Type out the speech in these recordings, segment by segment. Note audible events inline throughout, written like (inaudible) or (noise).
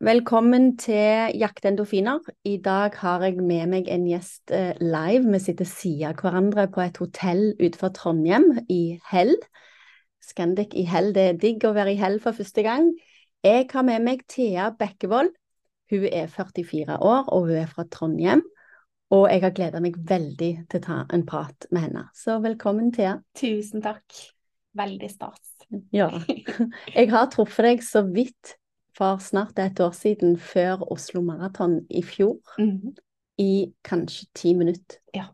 Velkommen til Jakt endorfiner. I dag har jeg med meg en gjest eh, live. Vi sitter siden av hverandre på et hotell utenfor Trondheim, i Hell. Scandic i Hell. Det er digg å være i Hell for første gang. Jeg har med meg Thea Bekkevold. Hun er 44 år, og hun er fra Trondheim. Og jeg har gleda meg veldig til å ta en prat med henne. Så velkommen, Thea. Tusen takk. Veldig stas. Ja. Jeg har truffet deg så vidt for snart et år siden, før Oslo Maraton i fjor, Mhm. i kanskje ti minutter. Ja.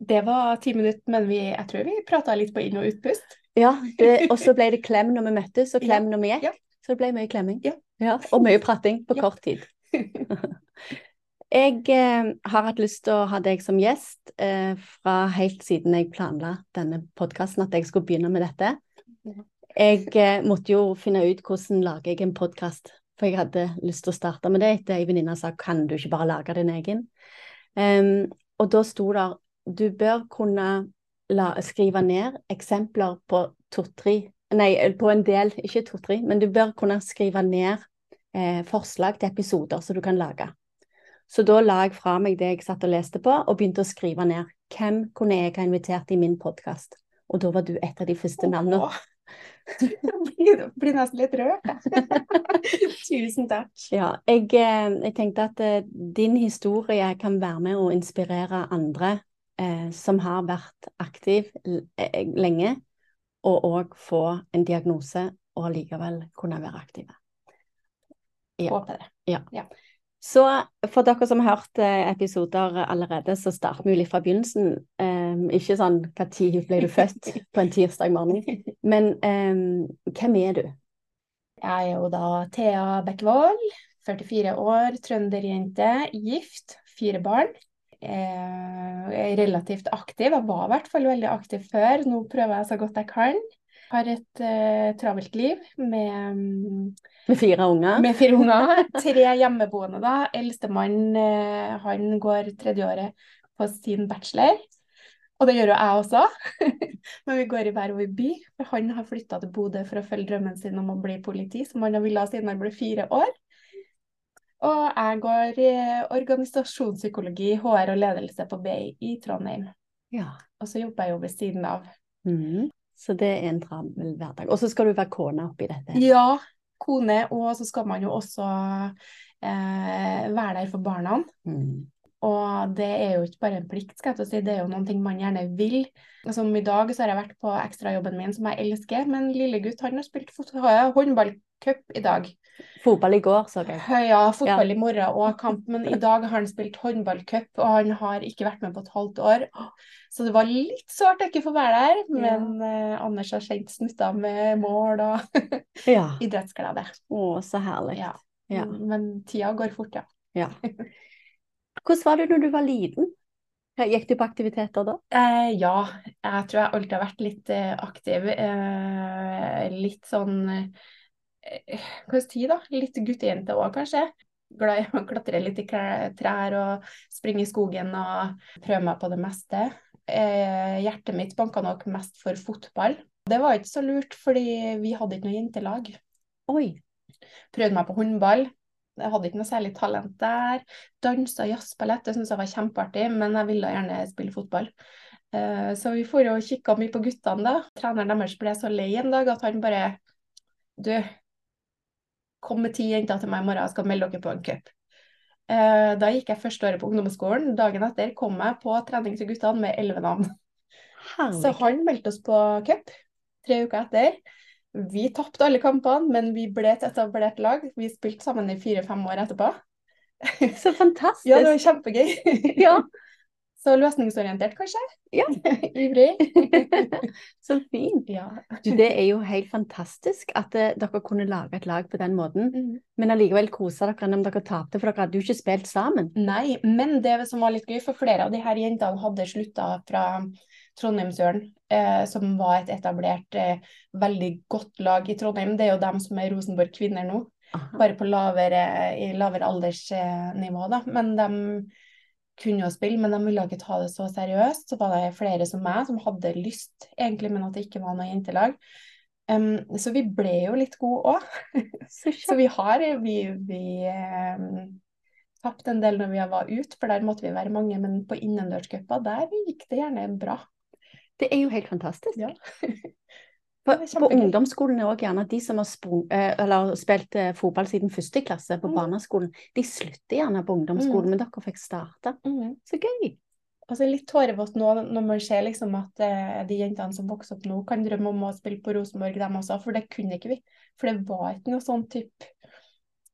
Det var ti minutter, men vi, jeg tror vi prata litt på inn- og utpust. Ja, det, og så ble det (laughs) klem når vi møttes, og klem når vi gikk. ja. Så det ble mye klemming. Ja. og mye prating på Ja. kort tid. (laughs) Jeg eh, har hatt lyst til å ha deg som gjest eh, fra helt siden jeg planla denne podkasten, at jeg skulle begynne med dette. Jeg eh, måtte jo finne ut hvordan lager jeg en podkast, for jeg hadde lyst til å starte med det etter ei venninne sa kan du ikke bare lage din egen? Um, og da sto der du bør kunne la, skrive ned eksempler på to-tre Nei, på en del, ikke to-tre, men du bør kunne skrive ned eh, forslag til episoder som du kan lage. Så da la jeg fra meg det jeg satt og leste på, og begynte å skrive ned hvem kunne jeg ha invitert i min podkast. Og da var du et av de første navnene. (laughs) Blir, blir nesten litt rørt, jeg. (laughs) Tusen takk. Ja, jeg, eh, jeg tenkte at eh, din historie kan være med å inspirere andre eh, som har vært aktiv eh, lenge, og òg få en diagnose og allikevel kunne være aktive. Ja. Håper det. Så for dere som har hørt eh, episoder allerede, så starter vi jo litt fra begynnelsen. Um, ikke sånn når ble du født på en tirsdag morgen, men um, hvem er du? Jeg er jo da Thea Bekkevold, 44 år, trønderjente, gift, fire barn. Eh, Jeg er relativt aktiv, jeg var i hvert fall veldig aktiv før, nå prøver jeg så godt jeg kan. Har et uh, travelt liv med um, Med fire unger? Med fire unger. (laughs) Tre hjemmeboende, da. Eldstemann uh, han går tredjeåret på sin bachelor. Og det gjør jo jeg også. (laughs) Men vi går i hver vår by. For han har flytta til Bodø for å følge drømmen sin om å bli politi, som han har villet siden han ble fire år. Og jeg går i organisasjonspsykologi, HR og ledelse på BI i Trondheim. Ja. Og så jobber jeg jo ved siden av. Mhm. Så det er en travel hverdag. Og så skal du være kone oppi dette. Ja, kone, og så skal man jo også eh, være der for barna. Mhm. Og det er jo ikke bare en plikt, skal jeg til å si, det er jo noen ting man gjerne vil. Som i dag så har jeg vært på ekstrajobben min, som jeg elsker, men lille gutt han har spilt håndballcup i dag. Fotball i går, så jeg. Ja, fotball i morgen og kamp, men i dag har han spilt håndballcup, og han har ikke vært med på et halvt år. Så det var litt sårt å ikke få være der, men eh, Anders har kjent snutta med mål og (laughs) Ja. idrettsglede. Å, så herlig. Ja. Ja. Men tida går fort, ja. Ja. (laughs) Hvordan var du når du var liten? Gikk du på aktiviteter da? Eh, ja, jeg tror jeg alltid har vært litt eh, aktiv. Eh, litt sånn eh, Hva skal jeg si, da? Litt guttejente òg, kanskje. Glad i å klatre litt i trær og springe i skogen og prøve meg på det meste. Eh, hjertet mitt banka nok mest for fotball. Det var ikke så lurt, fordi vi hadde ikke noe jentelag. Oi. Prøvde meg på håndball. Jeg hadde ikke noe særlig talent der. Dansa jazzballett, det syntes jeg var kjempeartig, men jeg ville gjerne spille fotball. Eh, Så vi for og kikka mye på guttene, da. Treneren deres ble så lei en dag at han bare Du, kom med ti jenter til meg i morgen, jeg skal melde dere på en cup. Eh, Da gikk jeg første året på ungdomsskolen. Dagen etter kom jeg på trening til guttene med elleve navn. Så han meldte oss på cup tre uker etter. Vi tapte alle kampene, men vi ble et etablert lag. Vi spilte sammen i fire-fem år etterpå. Så fantastisk. Ja, det var kjempegøy. (laughs) Ja. Så løsningsorientert, kanskje? Ja. (laughs) Ivrig. (laughs) Så fint. ja. Du, det er jo helt fantastisk at uh, dere kunne lage et lag på den måten, Mm. men allikevel kose dere når dere tapte, for dere hadde jo ikke spilt sammen. Nei, men det som var litt gøy, for flere av de her jentene hadde slutta fra Trondheimsøren, eh, som var et etablert, eh, veldig godt lag i Trondheim. Det er jo dem som er Rosenborg kvinner nå. Aha. bare på lavere, i lavere aldersnivå, da. Men de kunne jo spille, men de ville ikke ta det så seriøst. Så var det flere som meg som hadde lyst, egentlig, men at det ikke var noe jentelag. Um, så vi ble jo litt gode òg. (laughs) Så vi har vi, vi um, tapt en del når vi var ute, for der måtte vi være mange. Men på innendørscuper, der gikk det gjerne bra. Det er jo helt fantastisk. Ja. (laughs) På, på ungdomsskolen er også gjerne de som har sprung, eh, eller spilt eh, fotball siden første klasse på Mm. barneskolen, de slutter gjerne på ungdomsskolen, men dere fikk starte. Mm. Så gøy! Altså litt tårevått nå når man ser liksom at eh, de jentene som vokser opp nå, kan drømme om å spille på Rosenborg, dem også, for det kunne ikke vi. For det var ikke noe sånn type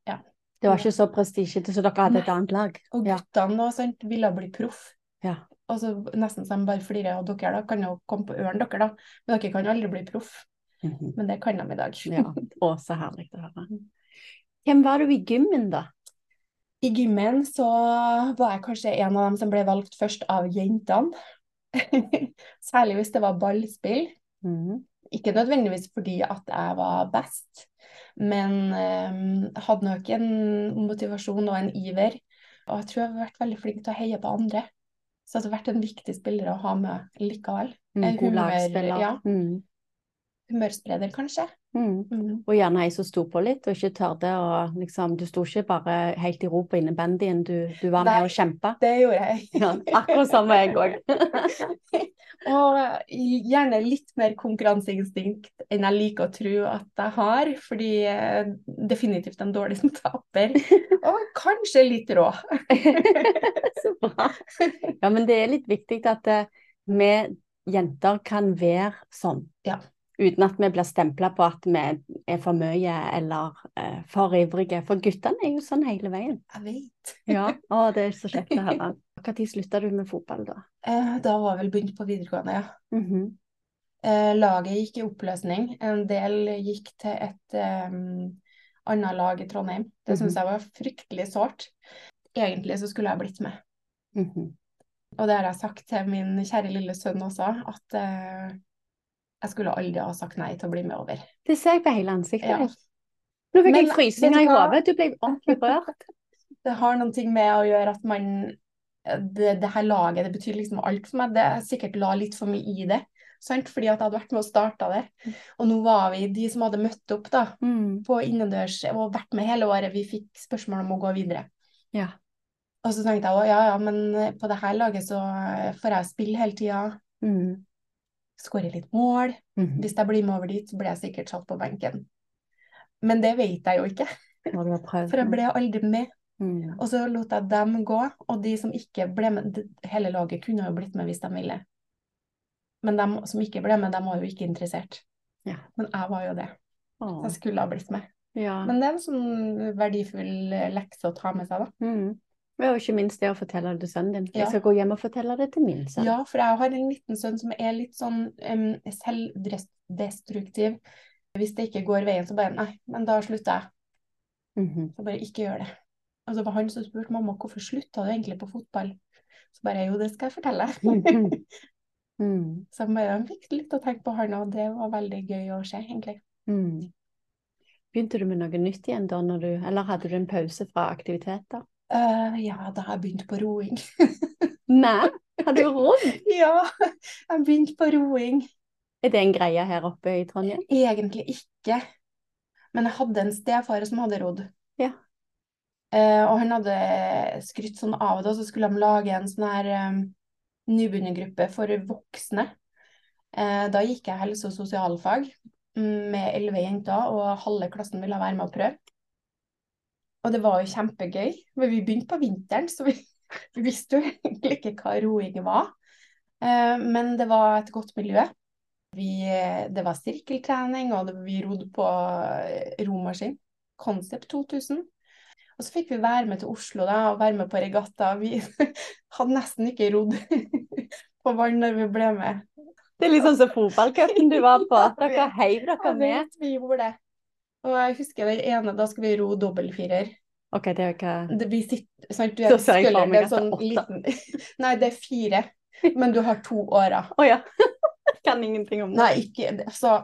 Det var ikke så prestisjete, så dere hadde et annet lag. Og Ja. guttene og sånt ville bli proff. Ja. Og så nesten som bare flirer, av dere da kan jo komme på ørene, dere da. Men dere kan aldri bli proff. Mhm. Men det kan de i dag. ja. Å, så herlig å høre. Hvem var du i gymmen, da? I gymmen så var jeg kanskje en av dem som ble valgt først av jentene. (laughs) Særlig hvis det var ballspill. Mm. Ikke nødvendigvis fordi at jeg var best, men eh, hadde nok en motivasjon og en iver. Og jeg tror jeg har vært veldig flink til å heie på andre. Så det har vært en viktig spiller å ha med likevel. Mm, En God humør, lagspiller. ja. Mm. Humørspreder, kanskje. Mm. Mm. Og gjerne ei som sto på litt, og ikke tørde å liksom Du sto ikke bare helt i ro på innebandyen, du, du var med Nei. og kjempa. Det gjorde jeg. (laughs) Ja, akkurat samme jeg òg. (laughs) Og gjerne litt mer konkurranseinstinkt enn jeg liker å tro at jeg har, fordi er definitivt en dårlig som taper. (laughs) Og kanskje litt rå. Så bra. Ja, men det er litt viktig at eh, vi jenter kan være sånn. Ja. Uten at vi blir stempla på at vi er for mye eller eh, for ivrige. For guttene er jo sånn hele veien. Jeg vet. Ja, å, det er så kjekt å høre. (laughs) Når slutta du med fotball, da? Eh, Da var jeg vel begynt på videregående, ja. Mhm. Eh, Laget gikk i oppløsning. En del gikk til et um, annet lag i Trondheim. Det syns mm -hmm. jeg var fryktelig sårt. Egentlig så skulle jeg blitt med. Mhm. Og det har jeg sagt til min kjære lille sønn også, at eh, jeg skulle aldri ha sagt nei til å bli med over. Det ser jeg på hele ansiktet. Ja. Nå fikk Men jeg frysninger i hodet. Du ble ordentlig rørt. (laughs) Det har noen ting med å gjøre at man Det, det her laget, det betyr liksom alt for meg. Det jeg sikkert la litt for mye i det. Sant? Fordi at jeg hadde vært med og starta det. Og nå var vi de som hadde møtt opp da, Mm. på innendørs og vært med hele året. Vi fikk spørsmål om å gå videre. Ja. Og så tenkte jeg òg ja, ja, men på det her laget så får jeg spille hele tida. Mm. Skåre litt mål. Mhm. Hvis jeg blir med over dit, så blir jeg sikkert satt på benken. Men det vet jeg jo ikke, for jeg ble aldri med. Mm. Og så lot jeg dem gå, og de som ikke ble med Hele laget kunne jo blitt med hvis de ville. Men de som ikke ble med, de var jo ikke interessert. Ja. Men jeg var jo det. Så jeg skulle ha blitt med. ja. Men det er en sånn verdifull lekse å ta med seg, da. Mm. Og ikke minst det å fortelle det til sønnen din. Jeg skal gå hjem og fortelle det til min sønn. Ja, for jeg har en liten sønn som er litt sånn um, selvdestruktiv. Hvis det ikke går veien, så bare Nei, men da slutter jeg. Mhm. Så bare ikke gjør det. Og så var han som spurte mamma hvorfor slutta du egentlig på fotball. Så bare jo, det skal jeg fortelle. (laughs) Mm. Så bare, han fikk litt å tenke på han, og det var veldig gøy å se, egentlig. Mm. Begynte du med noe nytt igjen da, du, eller hadde du en pause fra aktiviteter? Eh, ja, da har jeg begynt på roing. Nei, har du råd? (laughs) ja, jeg har begynt på roing. Er det en greie her oppe i Trondheim? Egentlig ikke. Men jeg hadde en stefar som hadde rodd. Ja. Uh, og han hadde skrytt sånn av det, og så skulle de lage en sånn her um, nybegynnergruppe for voksne. Uh, da gikk jeg helse- og sosialfag mm, med elleve jenter, og halve klassen ville være med og prøve. Og det var jo kjempegøy, men vi begynte på vinteren, så vi, (laughs) vi visste jo egentlig ikke hva roing var. Eh, men det var et godt miljø. Vi, det var sirkeltrening, og det, vi rodde på eh, romaskin. Concept 2000. Og så fikk vi være med til Oslo da, og være med på regatta. Vi (laughs) hadde nesten ikke rodd (laughs) på vann når vi ble med. Det er sånn som fotballcupen du var på. Dere heiv dere med. vi gjorde det. Og jeg husker den ene, da skal vi ro dobbeltfirer. OK, det er jo ikke Det, vi sitter, sant, du er meg det er sånn liten (laughs) Nei, det er fire. Men du har to årer. (laughs) Å ja. Jeg (laughs) kan ingenting om det. Nei, ikke. Så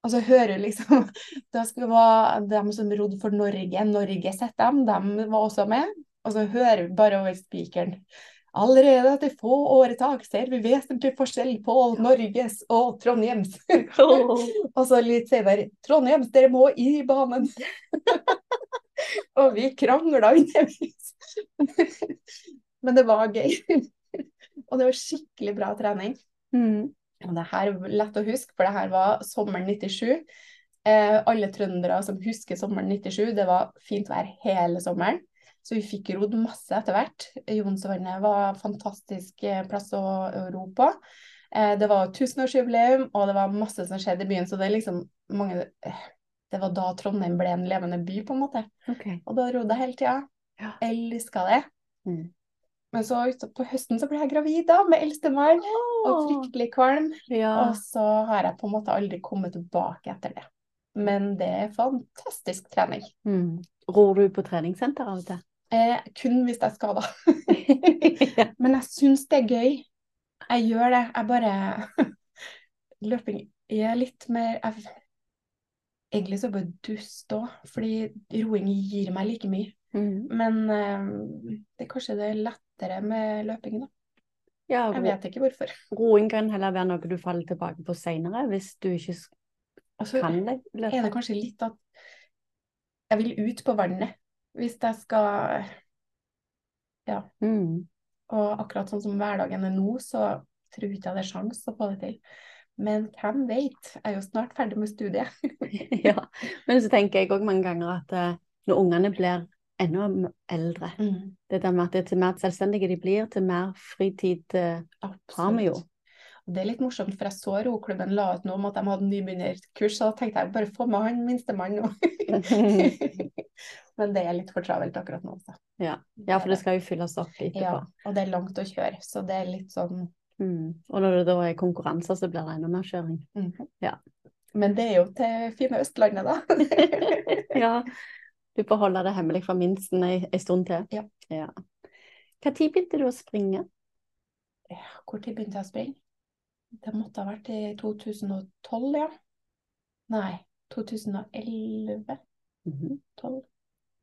og så hører du liksom Da skulle være dem som rodde for Norge, Norge sett dem, de var også med. Og så hører vi bare over spikeren Allerede etter få åretak ser vi vesentlig forskjell på Norges og Trondheims. (laughs) (laughs) og så litt senere Trondheims, dere må i banen. (laughs) og vi krangla underveis. Men det var gøy. og det var skikkelig bra trening. Mm. Og det her er lett å huske, for det her var sommeren 97. Eh, alle trøndere som husker sommeren 97, det var fint vær hele sommeren. Så vi fikk rodd masse etter hvert. Jonsvannet var en fantastisk eh, plass å, å ro på. Eh, det var tusenårsjubileum, og det var masse som skjedde i byen. Så det liksom mange eh, Det var da Trondheim ble en levende by, på en måte. Okay. Og da rodde jeg hele tida. Ja. Elska det. Mm. Men så på høsten så ble jeg gravid da, med eldstemann, og fryktelig kvalm. Ja. Og så har jeg på en måte aldri kommet tilbake etter det. Men det er fantastisk trening. Mm. Ror du på treningssenter av og til? Eh, kun hvis jeg er skada. (laughs) Men jeg syns det er gøy. Jeg gjør det. Jeg bare (laughs) Løping er litt mer jeg... Egentlig så bare dust òg, fordi roing gir meg like mye. Mm. Men eh, det er kanskje det er lettere med løping, da. Ja, Jeg vet ikke hvorfor. (laughs) roing kan heller være noe du faller tilbake på senere, hvis du ikke Altså, kan det. er det kanskje litt at jeg vil ut på vannet hvis jeg skal Mm. Og akkurat sånn som hverdagen er nå, så tror ikke jeg det er sjans å få det til. Men hvem vet? Jeg er jo snart ferdig med studiet. (laughs) ja. Men så tenker jeg òg mange ganger at eh, når ungene blir enda eldre. eldre Det der med at det til mer selvstendige de blir, til mer fritid eh, har vi jo. Det er litt morsomt, for jeg så roklubben la ut noe om at de hadde nybegynnerkurs, så da tenkte jeg bare få med han minstemann nå. (laughs) Men det er litt for travelt akkurat nå, altså. Ja. ja, for det skal jo fylles opp Ja, og det er langt å kjøre, så det er litt sånn Mm. Og når det da er konkurranser, så blir det enda mer kjøring. mhm. Ja. Men det er jo til fine Østlandet, da. (laughs) ja. Du får holde det hemmelig for minsten ei, ei stund til. Ja. ja. Tid begynte du å springe? Hvor tid begynte jeg å springe? Det måtte ha vært i 2012, ja. Nei, 2011? Mhm. 12.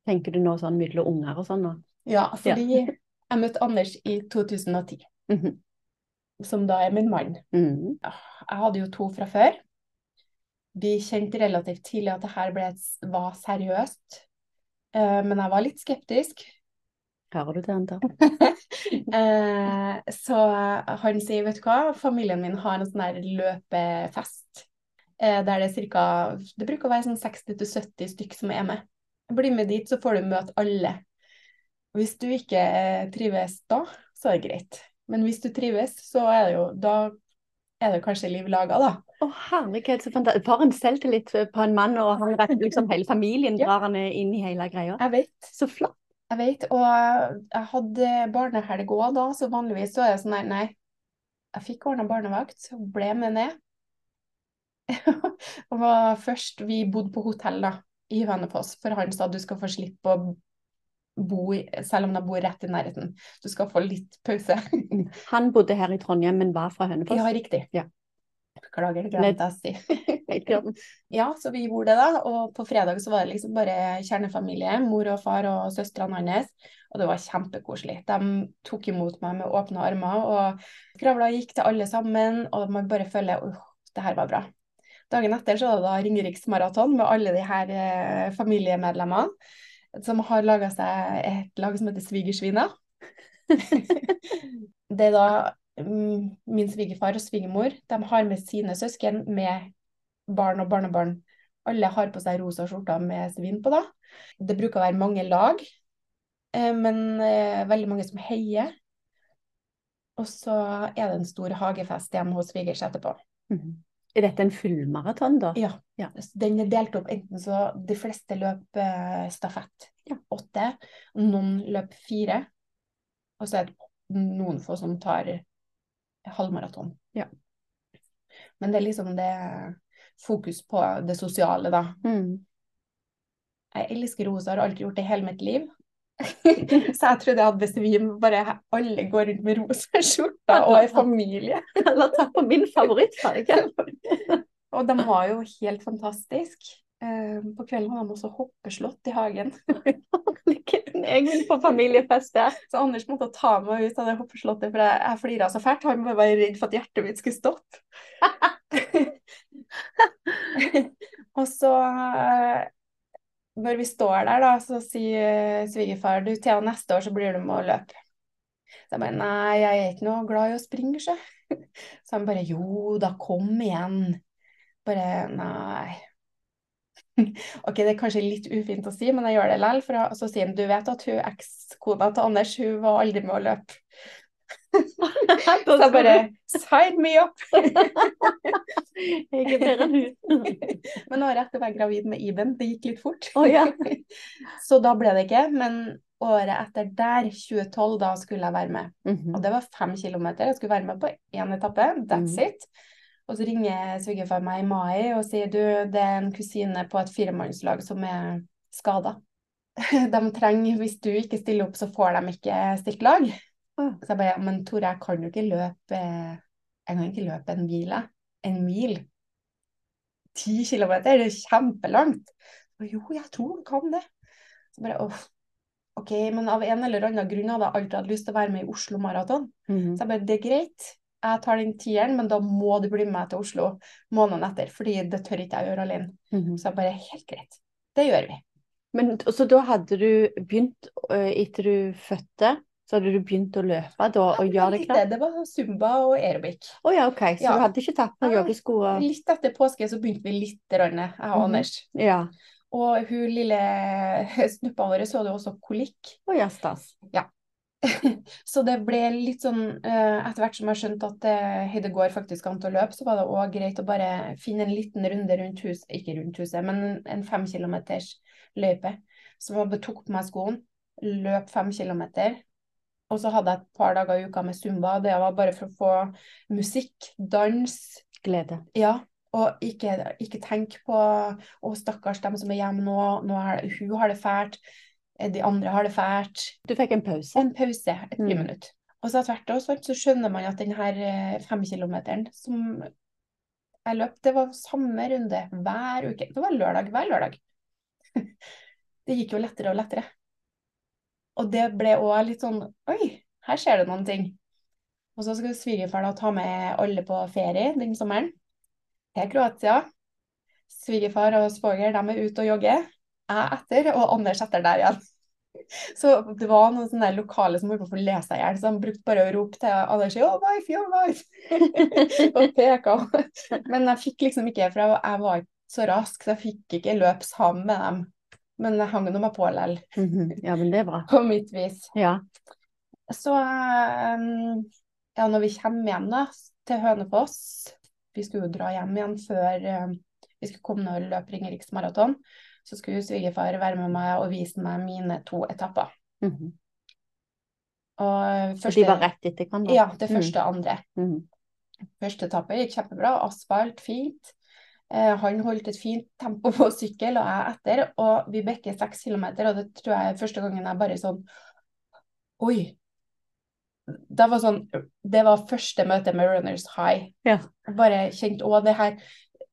Tenker du nå sånn mellom unger og sånn nå? Ja, fordi jeg møtte Anders i 2010, Mhm. som da er min mann. Mhm. Jeg hadde jo to fra før. Vi kjente relativt tidlig at det her ble, var seriøst, Eh, men jeg var litt skeptisk. Hører du det, Anta? (laughs) Eh, så han sier, vet du hva, familien min har en sånn her løpefest. Eh, der det er ca. det bruker å være sånn 60-70 stykk som er med. Bli med dit, så får du møte alle. Hvis du ikke eh, trives da, så er det greit. Men hvis du trives, så er det jo, da er det kanskje liv laga, da. Å, herlighet, så fantastisk. For en selvtillit på en mann, og han rett liksom hele familien Ja. drar han inn i hele greia. Jeg vet. Så flott. Jeg vet, og jeg hadde barnehelg òg da, så vanligvis så er det sånn her, nei. Jeg fikk ordna barnevakt, så ble med ned. (laughs) og var først Vi bodde på hotell da, i Hønefoss, for han sa du skal få slippe å bo selv om de bor rett i nærheten. Du skal få litt pause. (laughs) Han bodde her i Trondheim, men var fra Hønefoss. Ja, riktig. Ja. Beklager, glemte jeg å si. (laughs) Ja, så vi gjorde det da, og på fredag så var det liksom bare kjernefamilie, mor og far og søstrene hans, og det var kjempekoselig. De tok imot meg med åpne armer, og skravla gikk til alle sammen, og man bare føler, at det her var bra. Dagen etter så var det da Ringeriksmaraton med alle de her eh, familiemedlemmene, som har laget seg et lag som heter Svigersvina. (laughs) det er da mm, min svigerfar og svigermor, de har med sine søsken med barn og barnebarn. Alle har på seg rosa skjorter med svin på, da. Det bruker å være mange lag, eh, men eh, veldig mange som heier. Og så er det en stor hagefest hjemme hos svigers etterpå. Mhm. Er dette en fullmaraton, da? Ja. Ja. Den er delt opp enten så de fleste løp eh, stafett, Ja. åtte, noen løp fire, og så er det noen få som tar halvmaraton. Ja. Men det er liksom det fokus på det sosiale, da. Mm. Jeg elsker rosa, har alltid gjort det i hele mitt liv. (laughs) så jeg trodde jeg hadde besvim, bare alle går rundt med rosa skjorter og er familie. (laughs) Eller ta på min favorittfarge. (laughs) Og de var jo helt fantastisk. Eh, på kvelden hadde de også hoppeslott i hagen. Jeg vil på familiefest der. Så Anders måtte ta meg ut av det hoppeslottet, for jeg flira så fælt. Han var bare redd for at hjertet mitt skulle stoppe. (laughs) og så, eh, når vi står der, da, så sier svigerfar du, Thea, neste år så blir du med å løpe. Så jeg bare nei, jeg er ikke noe glad i å springe, sjø. (laughs) Så han bare jo da, kom igjen. Bare nei. (laughs) Ok, det er kanskje litt ufint å si, men jeg gjør det likevel. For så sier han du vet at hun ekskona til Anders, hun var aldri med å løpe. Så bare sign me up! (laughs) jeg er bedre enn hun. (laughs) men året etter var jeg gravid med Iben. Det gikk litt fort. Oh, ja. (laughs) så da ble det ikke. Men året etter der, 2012, da skulle jeg være med. Mm -hmm. Og det var fem kilometer. Jeg skulle være med på én etappe. That's mm -hmm. it. Og så ringer svigerfar meg i mai og sier du, det er en kusine på et firemannslag som er skada. De trenger, hvis du ikke stiller opp, så får de ikke stilt lag. Så jeg bare, men Tore, jeg kan jo ikke løpe Jeg kan ikke løpe en mil, jeg. En mil. Ti kilometer, det er kjempelangt. Og jo, jeg tror du kan det. Så bare, uff. OK, men av en eller annen grunn hadde jeg alltid hatt lyst til å være med i Oslo Maraton. Mm -hmm. Så jeg bare, det er greit jeg tar den tieren, men da må du bli med meg til Oslo måneden etter, fordi det tør ikke jeg gjøre alene. Mm -hmm. Så jeg bare helt greit, det gjør vi. Men Så da hadde du begynt, etter du fødte, så hadde du begynt å løpe da, og gjøre det klart? Det var zumba og aerobic. Å oh, ja, ok. Så ja. du hadde ikke tatt på joggesko? Og... Litt etter påske så begynte vi litt, jeg og mm. Anders. Ja. Og hun lille snuppa vår så hadde også kolikk. Å oh, ja, stas. Ja. (laughs) så det ble litt sånn uh, Etter hvert som jeg skjønte at uh, det går faktisk an til å løpe, så var det òg greit å bare finne en liten runde rundt huset, ikke rundt huset, men en fem kilometers løype. Så jeg tok på meg skoen, løp fem kilometer. Og så hadde jeg et par dager i uka med zumba. Det var bare for å få musikk, dans Glede. Ja. Og ikke, ikke tenk på 'Å, stakkars dem som er hjemme nå, nå er, hun har det fælt'. Eh, de andre har det fælt. Du fikk en pause? En pause, et mm. friminutt. Og så tvert også, så skjønner man at denne eh, femkilometeren som jeg løp, det var samme runde hver uke. Det var lørdag hver lørdag. (laughs) Det gikk jo lettere og lettere. Og det ble òg litt sånn Oi, her skjer det noen ting. Og så skal svigerfar da ta med alle på ferie den sommeren. Til Kroatia. Svigerfar og svoger de er ute og jogger jeg etter, og Anders etter der igjen. (laughs) Så det var noen sånne lokale som holdt på å få le seg i hjel, så de brukte bare å rope til Anders your wife, your wife! (laughs) og peka. Men jeg fikk liksom ikke, for jeg var ikke så rask, så jeg fikk ikke løp sammen med dem. Men jeg hang nå meg på likevel. Ja, men det er bra. (laughs) På mitt vis. Ja. Så um, ja, når vi kommer hjem da, til Hønefoss Vi skulle jo dra hjem igjen før um, vi skulle komme og løpe Ringeriks maraton så skulle svigerfar være med meg og vise meg mine to etapper. Mm -hmm. Og første, de var rett etter hverandre? Ja, det første og andre. Mm -hmm. Første etappe gikk kjempebra. Asfalt, fint. Eh, han holdt et fint tempo på sykkel, og jeg etter. Og vi bekker seks kilometer, og det tror jeg er første gangen jeg bare sånn Oi. Det var sånn Det var første møte med Runners High. Ja. Bare kjent òg det her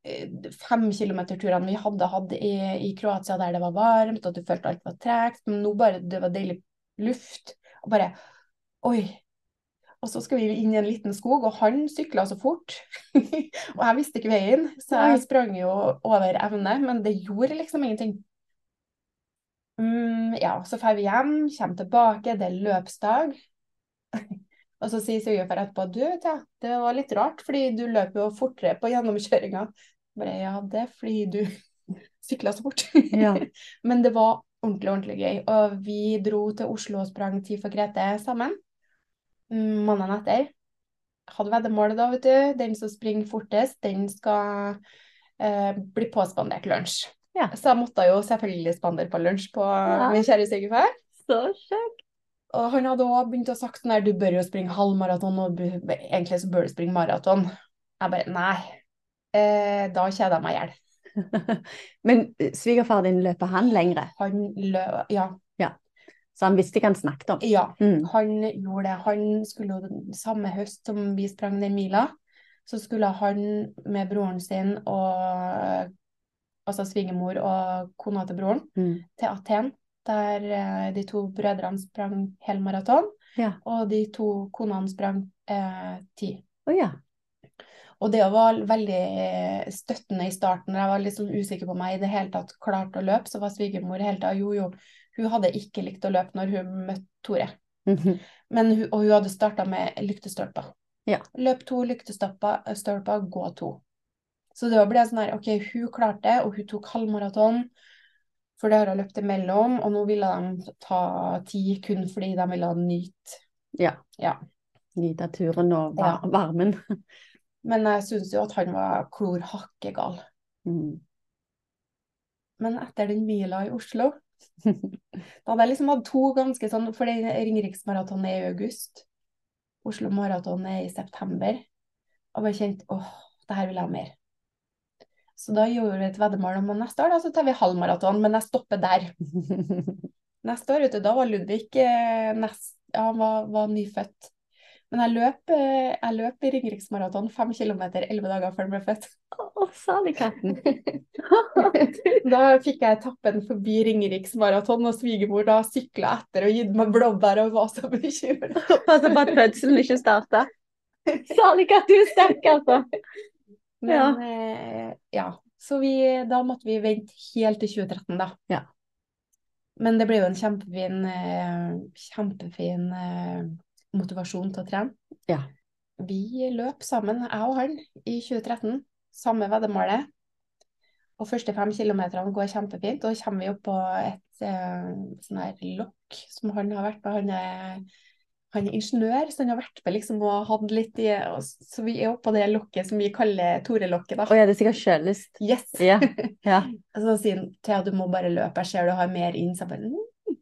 femkilometerturene vi hadde hatt i, i, Kroatia der det var varmt, og du følte alt var tregt, men nå bare det var deilig luft. Og bare Oi. Og så skal vi inn i en liten skog, og han sykla så fort. (laughs) og jeg visste ikke veien, så jeg sprang jo over evne, men det gjorde liksom ingenting. Mm, ja, så drar vi hjem, kommer tilbake, det er løpsdag. (laughs) og så sier svigerfar etterpå du, ja, det var litt rart, fordi du løper jo fortere på gjennomkjøringa bare ja, det er fordi du (laughs) sykla så fort. Ja. Men det var ordentlig, ordentlig gøy. Og vi dro til Oslo og sprang Tid for Grete sammen. Måneden etter. Hadde veddemålet da, vet du. Den som springer fortest, den skal eh, bli påspandert lunsj. Ja. Så jeg måtte jo selvfølgelig spandere på lunsj på ja. min kjære svigerfar. Så kjekk. Og han hadde òg begynt å sagt sånn du bør jo springe halvmaraton, og egentlig så bør du springe maraton. Jeg bare nei, eh, da kjeder jeg meg i hjel. (laughs) Men svigerfar din løper han lengre? Han løper, ja. Så han visste hva han snakket om? Ja, mm. han gjorde det. Han skulle jo samme høst som vi sprang den mila, så skulle han med broren sin og altså svigermor og kona til broren, Mm. til Aten, der eh, de to brødrene sprang helmaraton, Ja. og de to konene sprang eh, ti. Oh, ja. Og det var veldig eh, støttende i starten. Jeg var litt sånn usikker på om jeg i det hele tatt klarte å løpe. Så var svigermor hele tida jo, jo. Hun hadde ikke likt å løpe når hun møtte Tore. Mhm. Men hun, og hun hadde starta med lyktestolper. Ja. Løp to lyktestolper, gå to. Så det ble sånn her, OK, hun klarte det, og hun tok halvmaraton. For det har hun løpt imellom, og nå ville de ta ti kun fordi de ville nyte. Ja. Ja. Nyte turen og var varmen. (laughs) Men jeg syns jo at han var klor hakkegal. Mm. Men etter den mila i Oslo, da hadde jeg liksom hatt to ganske sånn For Ringeriksmaratonen er i august. Oslo Maraton er i september. Og bare kjent åh, det her vil jeg ha mer. Så da gjorde vi et veddemål om neste år da, så tar vi halvmaraton, men jeg stopper der. (laughs) Neste år, du, da var Ludvig eh, nest, ja, han var, var nyfødt. Men jeg løp, eh, jeg løp i Ringeriksmaraton fem kilometer elleve dager før den ble født. Å, salig katten. (laughs) Da fikk jeg etappen forbi Ringeriksmaraton, og svigermor da sykla etter og gitt meg blåbær og var så bekymra. (laughs) Passa på at fødselen ikke starta. Salig katt, du er sterk, altså. Men eh, ja, så vi, da måtte vi vente helt til 2013, da. Ja. Men det ble jo en kjempefin, eh, kjempefin motivasjon til å trene. Ja. Vi løp sammen, jeg og han, i 2013. Samme veddemålet. Og første fem kilometerne går kjempefint. Og kommer vi opp på et eh, sånn her lokk som han har vært på. Han er, han er ingeniør, så han har vært med liksom og hatt litt i Så vi er oppe på det lokket som vi kaller Tore-lokket, da. Å ja, det er sikkert sjølyst. Yes! Ja. (laughs) Yeah. Og så sier han Thea, du må bare løpe, jeg ser du har mer inn. Så jeg bare mm.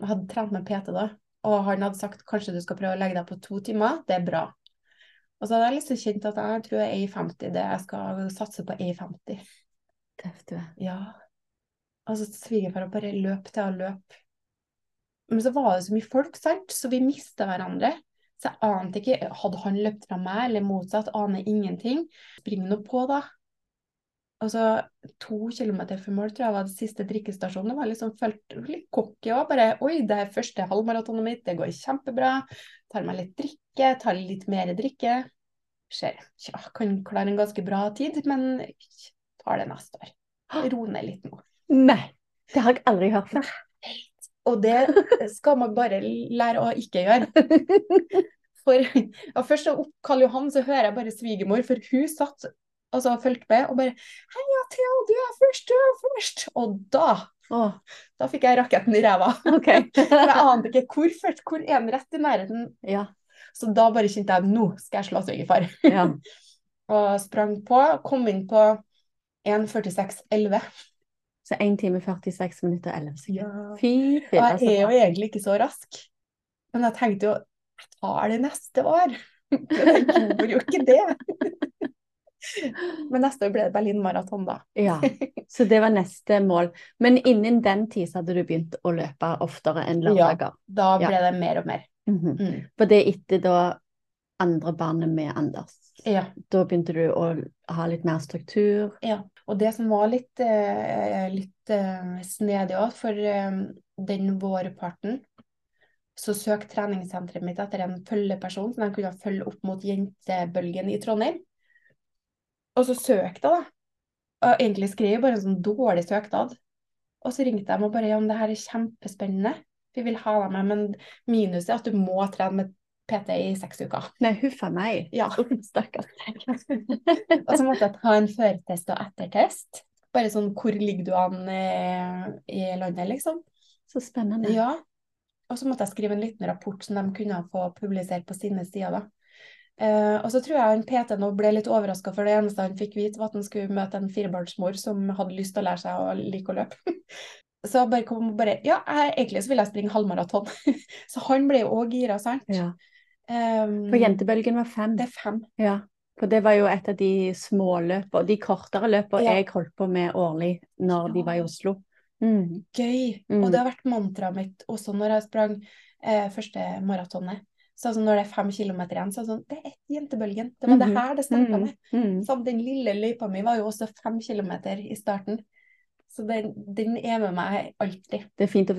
Jeg hadde trent med PT da, og han hadde sagt kanskje du skal prøve å legge deg på to timer, det er bra. Og så hadde jeg liksom kjent at jeg tror jeg er i 50, det jeg skal satse på er i 50. Tøff du er. Ja. Altså svigerfar bare løp til å løp. Men så var det så mye folk, sant, så vi mista hverandre. Så jeg ante ikke, hadde han løpt fra meg, eller motsatt, aner ingenting. Spring nå på, da. Og så to kilometer før mål, tror jeg var det siste drikkestasjonen. Det var liksom følt litt cocky òg. Bare oi, det er første halvmaratonet mitt, det går kjempebra. Tar meg litt drikke, tar litt mer drikke. Ser, ja, kan klare en ganske bra tid, men tar det neste år. Ro ned litt nå. Nei, det har jeg aldri hørt før. Og det skal man bare lære å ikke gjøre. (laughs) For ja, først opp Karl Johan, så hører jeg bare svigermor, for hun satt altså, og fulgte med og bare Heia, Thea, du er først, du er først! Og da, Å, da fikk jeg raketten i ræva. (laughs) Okay. (laughs) For jeg ante ikke hvor først, hvor er den rett i nærheten. ja. Så da bare kjente jeg nå skal jeg slå svigerfar. ja. (laughs) Og sprang på, kom inn på 1.46,11. Så 1 time 46 minutter og 11 sekunder. Ja. Fy Og jeg er jo egentlig ikke så rask. Men jeg tenkte jo jeg tar det neste år. Men jeg gjorde jo ikke det. Men neste år ble det Berlin Maraton, da. Ja, så det var neste mål. Men innen den tid så hadde du begynt å løpe oftere enn lørdager. Da Ja. ble det mer og mer. Mhm. Mm. For det er etter da andre barnet med Anders. Ja. Da begynte du å ha litt mer struktur. ja. Og det som var litt, eh, litt eh, snedig òg, for eh, den vårparten så søkte treningssenteret mitt etter en følgeperson som de kunne følge opp mot jentebølgen i Trondheim. Og så søkte jeg, da. Og egentlig skrev jeg bare en sånn dårlig søknad. Og så ringte de og bare ja, men det her er kjempespennende. Vi vil ha deg med, men minuset er at du må trene med PT i seks uker. Nei, huffa meg. Ja. (laughs) Stakkars. (laughs) Og så måtte jeg ta en førtest og ettertest. Bare sånn hvor ligger du an eh, i landet, liksom. Så spennende. Ja. Og så måtte jeg skrive en liten rapport som de kunne få publisert på sine sider, da. Eh, og så tror jeg han PT nå ble litt overraska, for det eneste han fikk vite, var at han skulle møte en firebarnsmor som hadde lyst til å lære seg å like å løpe. (laughs) Så bare kom og bare Ja, jeg, egentlig så vil jeg springe halvmaraton. (laughs) så han ble jo òg gira, sant. Ja. Um, For jentebølgen var fem. Det er fem. Ja. For det var jo et av de småløpene, de kortere løpene Ja. jeg holdt på med årlig når de var i Oslo. Mm. Gøy. Mm. Og det har vært mantraet mitt også når jeg sprang eh, første maratonet. Så som når det er fem kilometer igjen, så er det sånn Det er jentebølgen. Det var det Mhm. her det starta Mm, med. mm. Så den lille løypa mi var jo også fem kilometer i starten. Så den, den er med meg alltid. Det er fint å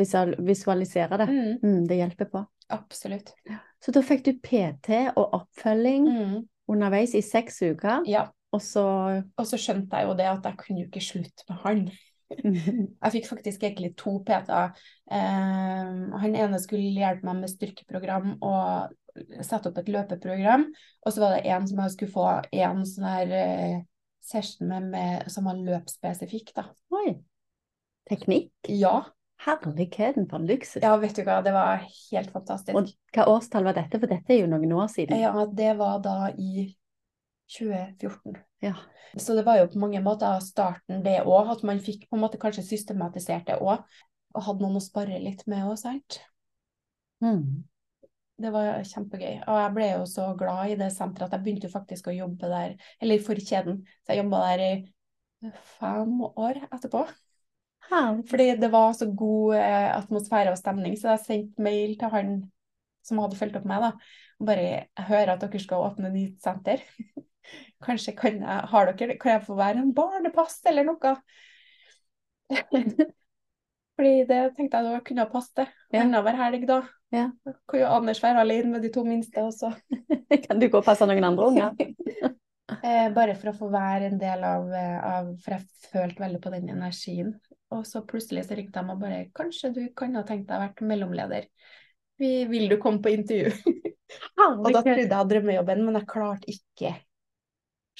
visualisere det. Mm, Mm, det hjelper på. absolutt. Så da fikk du PT og oppfølging Mm, underveis i seks uker, ja. og så Og så skjønte jeg jo det at jeg kunne jo ikke slutte med han. (laughs) Jeg fikk faktisk egentlig to PT-er. Eh, han ene skulle hjelpe meg med styrkeprogram og sette opp et løpeprogram. Og så var det en som jeg skulle få en sånn her eh, session med, med som var løpsspesifikk, da. Oi. Teknikk? Ja. Herligheten for en luksus. ja, vet du hva, det var helt fantastisk. Og hva årstall var dette? For dette er jo noen år siden. Ja, det var da i 2014. Ja. Så det var jo på mange måter starten det òg, at man fikk på en måte kanskje systematisert det òg. Og hadde noen å spare litt med òg, sant. Mm. Det var kjempegøy. Og jeg ble jo så glad i det senteret at jeg begynte faktisk å jobbe der, eller for kjeden. Så jeg jobba der i fem år etterpå. Herlig. Fordi det var så god eh, atmosfære og stemning, så jeg sendte mail til han som hadde fulgt opp meg, da. Bare jeg hører at dere skal åpne nytt senter. (laughs) Kanskje kan jeg, har dere, kan jeg få være en barnepass eller noe? (laughs) Fordi det tenkte jeg da kunne ha passet. Ja. Annenhver helg, da. Ja. Kan jo Anders være alene med de to minste også. (laughs) Kan du gå og passe noen andre unger? (laughs) Eh, bare for å få være en del av, eh, av For jeg følte veldig på den energien. Og så plutselig så ringte de og bare Kanskje du kan ha tenkt deg å være mellomleder. Vi, vil du komme på intervju? og da trodde jeg hadde drømmejobben, men jeg klarte ikke.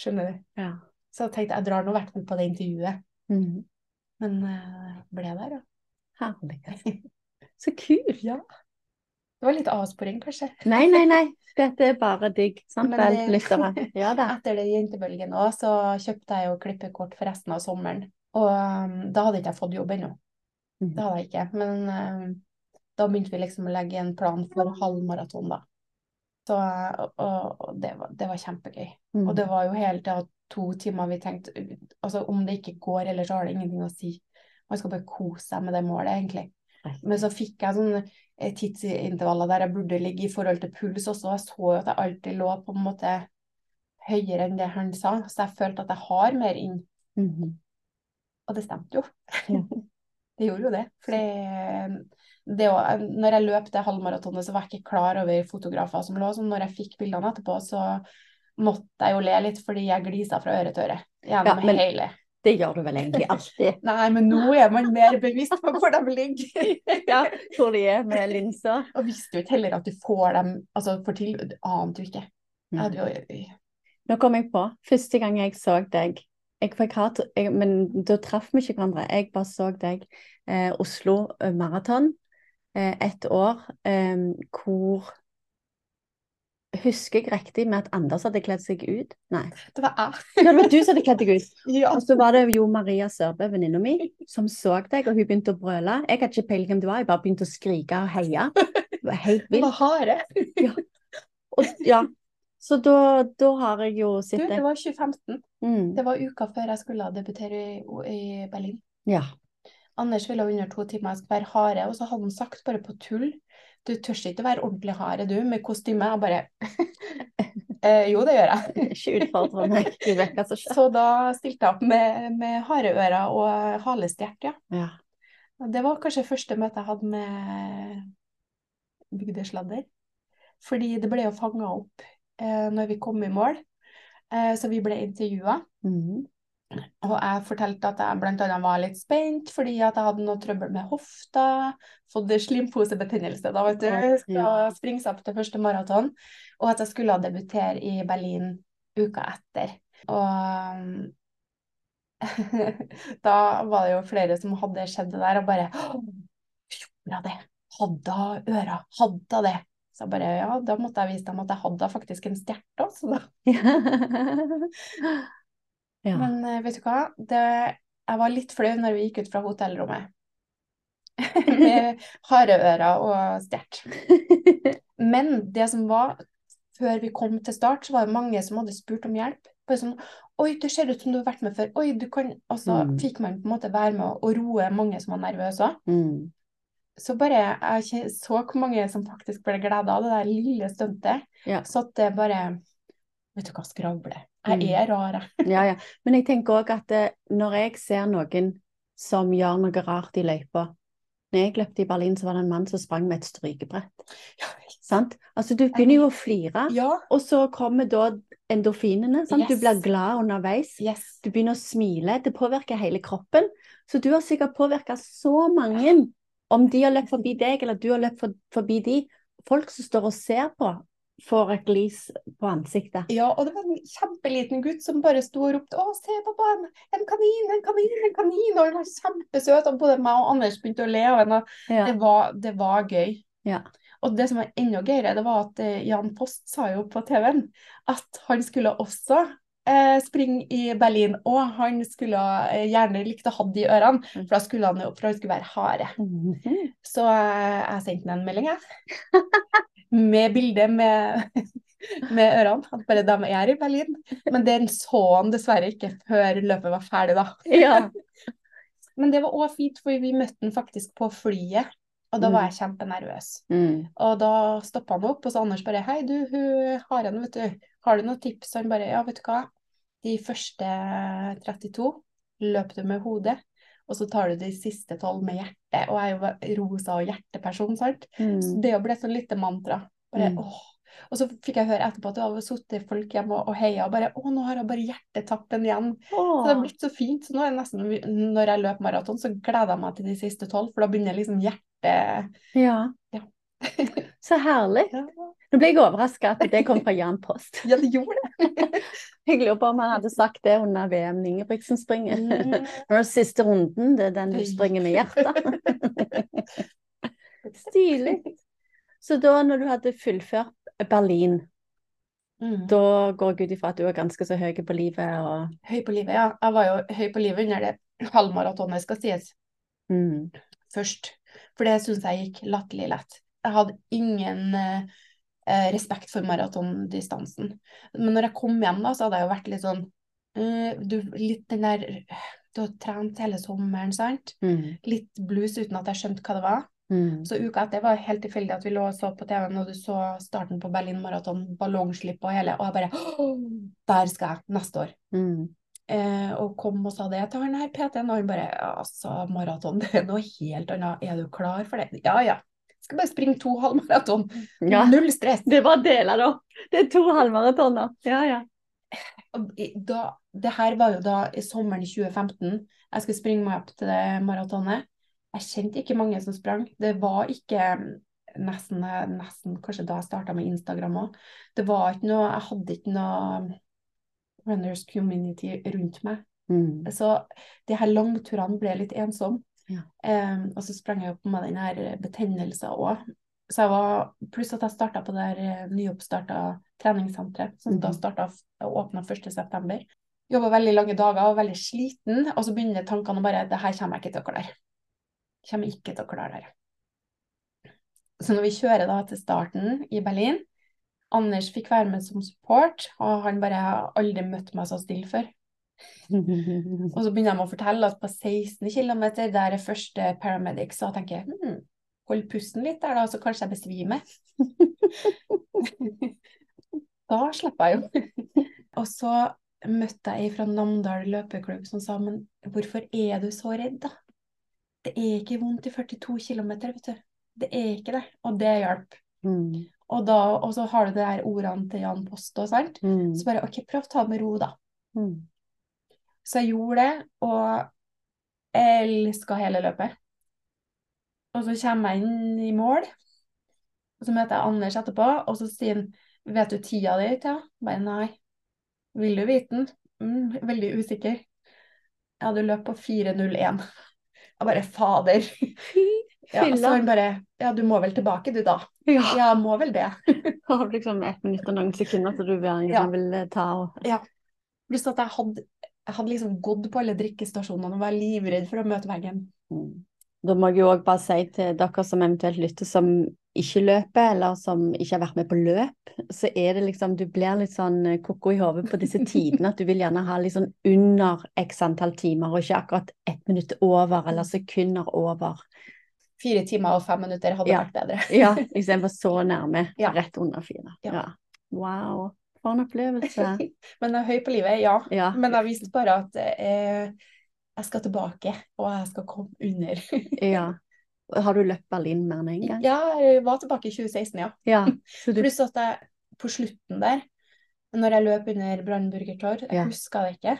Skjønner du? Ja. Så jeg tenkte jeg drar nå i hvert fall på det intervjuet. Mm. Men uh, ble der, ja. Herlig. (laughs) Så kult. ja. Det var litt avsporing, kanskje. Nei, nei, nei. Dette er bare digg. Sant vel, lyttere? Ja da. (laughs) Etter det jentebølgen òg, så kjøpte jeg jo klippekort for resten av sommeren. Og um, da hadde ikke jeg fått jobb ennå. Mm. Det hadde jeg ikke. Men um, da begynte vi liksom å legge en plan for halvmaraton, da. Så, og, og det, var, det var kjempegøy. Mm. Og det var jo hele tida to timer vi tenkte Altså om det ikke går, eller så har det ingenting å si. Man skal bare kose seg med det målet, egentlig. Men så fikk jeg sånne eh, tidsintervaller der jeg burde ligge i forhold til puls også. og Jeg så jo at jeg alltid lå på en måte høyere enn det han sa, så jeg følte at jeg har mer inn. Mhm. Og det stemte jo. (laughs) Det gjorde jo det. For å, når jeg løp det halvmaratonet, så var jeg ikke klar over fotografer som lå. Så når jeg fikk bildene etterpå, så måtte jeg jo le litt fordi jeg glisa fra øre til øre. Gjennom Ja, men- hele. Det gjør du vel egentlig alltid. (laughs) Nei, men nå er man mer bevisst på hvor de ligger. (laughs) Ja, hvor de er med linser. Og visste jo ikke heller at du får dem altså for til, det ante jo ikke. Jeg hadde jo Nå kom jeg på, første gang jeg så deg jeg jeg, Men da traff vi ikke hverandre. Jeg bare så deg eh, Oslo Maraton eh, et år eh, hvor Husker jeg riktig med at Anders hadde kledd seg ut? Nei. Det var jeg. Ja, det var du som hadde kledd deg ut. (laughs) Ja. Og så var det jo Maria Sørbø, venninna mi, som så deg, og hun begynte å brøle. Jeg hadde ikke peiling hvem du var, jeg bare begynte å skrike og heie. Det var helt vilt. Hva har var Ja. Og, ja. Så da, da har jeg jo sett det det. var 2015. Mm. Det var uka før jeg skulle debutere i, i Berlin. Ja. Anders ville under to timer jeg skulle være hare, og så hadde han sagt bare på tull Du tør ikke være ordentlig hare, du, med kostyme. Jeg bare (laughs) eh, Jo, det gjør jeg. (laughs) Så da stilte jeg opp med, med hareører og halestjert, ja. Ja. Det var kanskje første møte jeg hadde med bygdesladder. Fordi det ble jo fanga opp eh, når vi kom i mål. Eh, så vi ble intervjua. Mhm. Og jeg fortalte at jeg blant annet var litt spent fordi at jeg hadde noe trøbbel med hofta. Fått slimposebetennelse da, vet du. Skal springe seg opp til første maraton. Og at jeg skulle debutere i Berlin uka etter. Og (laughs) da var det jo flere som hadde skjedd det der, og bare «Åh, Gjorde det? Hadde hun ører? Hadde jeg det? Så jeg bare, ja, da måtte jeg vise dem at jeg hadde faktisk en stjerte, også, da. (laughs) (laughs) ja. Men eh, vet du hva? Det, jeg var litt flau når vi gikk ut fra hotellrommet. (laughs) Med hareører og stjert. Men det som var, før vi kom til start, så var det mange som hadde spurt om hjelp. Bare sånn Oi, det ser ut som du har vært med før. Oi, du kan Og så Mm. fikk man på en måte være med å roe mange som var nervøse òg. Mm. så bare Jeg så hvor mange som faktisk ble glada av det der lille stuntet. Ja. Så at det bare Vet du hva, skravle. Mm. Jeg er rar, jeg. Ja, ja. Men jeg tenker òg at eh, når jeg ser noen som gjør noe rart i løypa Når jeg løpte i Berlin, så var det en mann som sprang med et strykebrett. Sant? Altså, du begynner jo å flire, Ja. og så kommer da endorfinene. Sant? Du blir glad underveis. Yes. Du begynner å smile. Det påvirker hele kroppen. Så du har sikkert påvirka så mange, om de har løpt forbi deg, eller du har løpt forbi de. Folk som står og ser på, får et lys på ansiktet. Ja, og det var en kjempeliten gutt som bare sto og ropte 'Å, se på en, en kanin, en kanin, en kanin!' Og han var kjempesøt. Og både meg og Anders begynte å le og Ja. Det var, det var gøy. Ja. Og det som var enda gøyere, det var at eh, Jan Post sa jo på TV-en at han skulle også eh, springe i Berlin, og han skulle eh, gjerne likt å ha de ørene, Mm. for da skulle han jo for han skulle være harde. Mhm. Så eh, jeg sendte ham en melding, jeg. (laughs) Med bilde med, (laughs) med ørene. At bare de er i Berlin. Men den så han dessverre ikke før løpet var ferdig, da. Ja. (laughs) Men det var òg fint, for vi møtte han faktisk på flyet. Og da Mm. var jeg kjempenervøs. Mm. Og da stoppa han opp, og så Anders bare Hei, du, hun Haren, vet du, har du noen tips? Og han bare Ja, vet du hva. De første 32 løp du med hodet, og så tar du de siste 12 med hjertet. Og jeg er jo rosa og hjerteperson, sant. Så Mm. det ble sånn lite mantra. Bare Mm. åh. Og så fikk jeg høre etterpå at det hadde sittet folk hjemme og, og heia, og bare Å, nå har jeg bare hjertetappen igjen. Så det har blitt så fint. Så nå er det nesten Når jeg løper maraton, så gleder jeg meg til de siste tolv, for da begynner liksom hjertet Ja. Ja. (laughs) Så herlig. Nå ble jeg overraska at det kom fra Jan Post. ja det gjorde det. (laughs) Jeg lurer på om han hadde sagt det under VM Ingebrigtsen springer. Mm. (laughs) den er siste runden, det er den du springer med hjertet. Stilig. Så da, når du hadde fullført Berlin, Mm. da går jeg ut ifra at du er ganske så høy på livet og Høy på livet, ja. Jeg var jo høy på livet under det halvmaratonet, skal sies, mm. først. For det syns jeg gikk latterlig lett. Jeg hadde ingen eh, respekt for maratondistansen. Men når jeg kom hjem, da, så hadde jeg jo vært litt sånn uh, du, Litt den der Du har trent hele sommeren, sant? Mm. Litt blues uten at jeg skjønte hva det var. Mm. Så uka etter var det helt tilfeldig at vi lå og så på TV-en, og du så starten på Berlin Maraton, ballongslipp og hele, og jeg bare «Åh, Der skal jeg neste år. Mm. Eh, og kom og sa det til han her PT-en, og han bare altså, maraton, det er noe helt annet. Er du klar for det? Ja, ja. Skal bare springe to halvmaraton. Ja, Null stress. det var deler da. Det er to halvmaratoner. Ja, ja. Da, det her var jo da i sommeren 2015. Jeg skulle springe meg opp til det maratonet. Jeg kjente ikke mange som sprang. Det var ikke mm, nesten, nesten kanskje da jeg starta med Instagram òg. Det var ikke noe Jeg hadde ikke noe runners community rundt meg. Mm. Så de her langturene ble litt ensomme. Ja. Em, og så sprang jeg opp med den her betennelsen òg. Så jeg var, pluss at jeg starta på det her eh, nyoppstarta treningssenteret, som da Mhm. starta åpna 1.9. Jobba veldig lange dager og veldig sliten, og så begynner tankene å bare Det her kommer jeg ikke til å klare. Kommer ikke til å klare det her. Så når vi kjører da til starten i Berlin Anders fikk være med som support, og han bare har aldri møtt meg så stille før. (laughs) Og så begynner de å fortelle at på 16 km, der er første paramedic, så tenker jeg hm, hold pusten litt der, da, så kanskje jeg besvimer. (laughs) da slipper jeg jo. (laughs) og så møtte jeg ei fra Namdal løpeklubb som sa men hvorfor er du så redd, da? Det er ikke vondt i 42 km, vet du. Det er ikke det. Og det hjalp. Mm. Og, da, og så har du de der ordene til Jan Post og sånt. Mm. Så bare OK, prøv å ta det med ro, da. Mm. Så jeg gjorde det, og elska hele løpet. Og så kommer jeg inn i mål, og så møter jeg Anders etterpå, og så sier han Vet du tida di, Ja. Bare nei. Vil du vite den? Mm, veldig usikker. Ja, du løp på 4.01. Jeg bare fader. (laughs) Ja, så han bare Ja, du må vel tilbake, du, da. Ja. Ja, må vel det. (laughs) Har liksom ett minutt og noen sekunder så du vil, Ja. vil ta og Pluss at jeg hadde, jeg hadde liksom gått på alle drikkestasjonene og var livredd for å møte veggen. Mm. Da må jeg jo òg bare si til dere som eventuelt lytter som ikke løper, eller som ikke har vært med på løp, så er det liksom Du blir litt sånn eh, koko i hodet på disse tidene at du vil gjerne ha litt sånn under x antall timer, og ikke akkurat ett minutt over eller sekunder over. fire timer og fem minutter hadde Ja. vært bedre. Ja, (laughs) istedenfor så nærme. Ja. Rett under fire. Ja. Ja. Wow. For en opplevelse. (laughs) Men jeg er høy på livet, ja. Ja. Men jeg visste bare at eh, jeg skal tilbake, og jeg skal komme under. (laughs) ja. Har du løpt Berlin mer enn én gang? Ja, jeg var tilbake i 2016, ja. Ja. (laughs) Du Pluss at jeg på slutten der, når jeg løp under Brannburger Tor, jeg Ja. huska det ikke.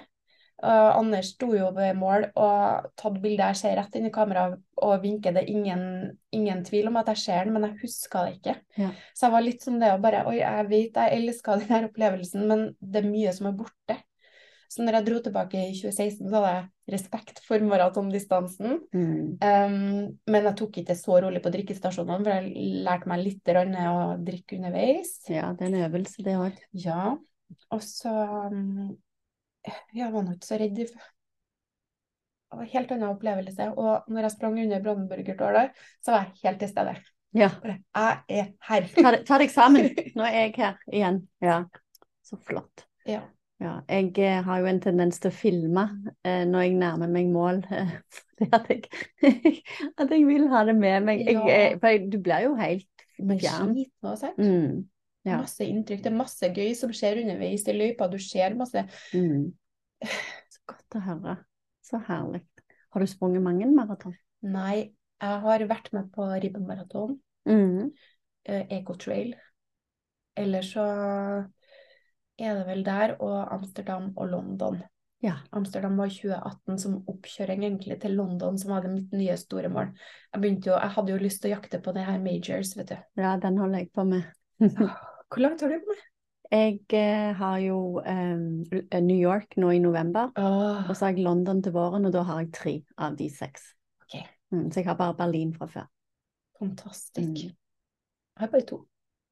Uh, Anders sto jo ved mål og tatt bilde. Jeg ser rett inn i kameraet og vinker. Det er ingen, ingen tvil om at jeg ser den, men jeg huska det ikke. Ja. Så jeg var litt som det å bare Oi, jeg vet jeg elska denne opplevelsen, men det er mye som er borte. Så når jeg dro tilbake i 2016, så hadde jeg respekt for maratondistansen. mm. Um, men jeg tok ikke så rolig på drikkestasjonene, for jeg lærte meg litt å drikke underveis. Ja, det er en øvelse, det òg. Ja. Og så um, Jeg var nå ikke så redd. Det var en helt annen opplevelse. Og når jeg sprang under Brandenburgertårnet, så var jeg helt til stede. Ja. Jeg er her. Ta, ta deg sammen. (laughs) Nå er jeg her igjen. Ja. Så flott. Ja. Ja, jeg eh, har jo en tendens til å filme eh, når jeg nærmer meg mål. Eh, (laughs) fordi at, jeg, (laughs) at jeg vil ha det med meg. Jeg, Ja. eh, for du blir jo helt fjern. sliten og sant? Mm. Ja. Masse inntrykk. Det er masse gøy som skjer underveis i løypa. Du ser masse Mm. (sighs) Så godt å høre. Så herlig. Har du sprunget mange maraton? Nei, jeg har vært med på ribbemaraton. Mm. eh, Ecotrail. Eller så er det vel der og Amsterdam og London. Ja. Amsterdam var 2018 som oppkjøring egentlig til London, som var mitt nye store mål. Jeg jo, jeg hadde jo lyst til å jakte på det her majors, vet du. ja, den holder jeg på med. (laughs) Hvor langt har du kommet? Jeg eh, har jo eh, New York nå i november, oh. og så har jeg London til våren, og da har jeg tre av de seks. Okay. Mm, så jeg har bare Berlin fra før. fantastisk. Mm. Jeg har bare to.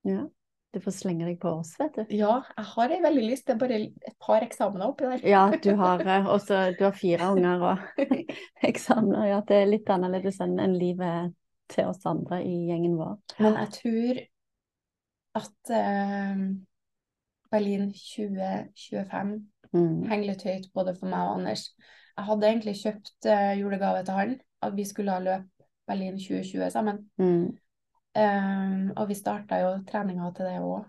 Ja. Du får slenge deg på oss, vet du. Ja, jeg har ei veldig lyst. Det er bare et par eksamener oppi der. Ja, du (laughs) har eh, også du har fire unger og (laughs) eksamener. Ja, det er litt annerledes enn livet til oss andre i gjengen vår. Men jeg tror at eh, Berlin 2025 Mm. henger litt høyt både for meg og Anders. Jeg hadde egentlig kjøpt eh, julegave til han, at vi skulle ha løp Berlin 2020 sammen. Mm. Um, og vi starta jo treninga til det òg,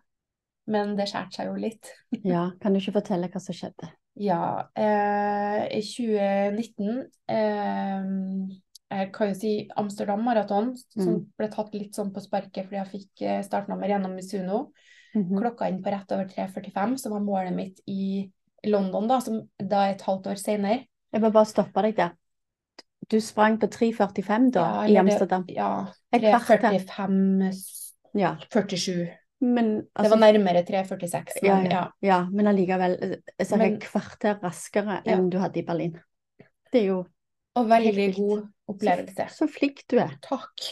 men det skjærte seg jo litt. (laughs) Ja, kan du ikke fortelle hva som skjedde? Ja, eh, i 2019 eh, Jeg kan jo si Amsterdam Maraton, som Mm. ble tatt litt sånn på sparket fordi jeg fikk eh, startnummer gjennom Misuno. Mhm. Klokka inn på rett over 3.45, som var målet mitt i London, da, som da er et halvt år senere. Jeg må bare stoppe deg der. Du sprang på 3,45 da, Ja, i det- Amsterdam. Ja, 3.45 Ja, 47. men Det altså, var nærmere 3.46. ja, men ja, ja, men allikevel eh, så er Men- et kvarter raskere enn du hadde i Berlin. Det er jo Og veldig god opplevelse. så flink du er. Takk.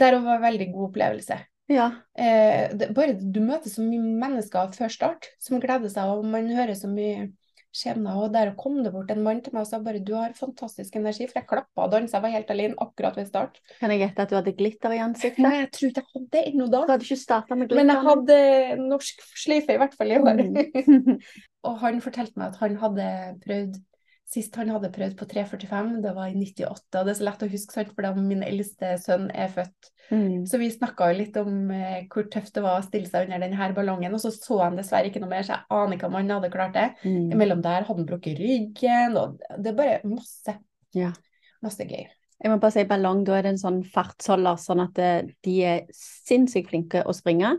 Der var veldig god opplevelse. Ja. Eh, det, bare du møter så mye mennesker før start som gleder seg, og man hører så mye skjebner. Og der kom det bort en mann til meg og sa bare du har fantastisk energi, for jeg klappa og dansa, jeg var helt alene akkurat ved start. Kan jeg gjette at du hadde glitter i ansiktet? Nei, jeg tror ikke jeg hadde det ennå Du da. hadde ikke starta med glitter? Men jeg hadde norsk sløyfe i hvert fall i år. Mm. (laughs) Og han fortalte meg at han hadde prøvd Sist han hadde prøvd på 3,45, det var i 98. Og det er så lett å huske, sant, for min eldste sønn er født. Mm. Så vi snakka jo litt om eh, hvor tøft det var å stille seg under denne ballongen. Og så så han dessverre ikke noe mer, så jeg aner ikke om han hadde klart det. Mm. Imellom der hadde han brukket ryggen, og det er bare masse, Ja. masse gøy. Jeg må bare si ballong, da er det en sånn fartsholder, sånn at eh, de er sinnssykt flinke å springe.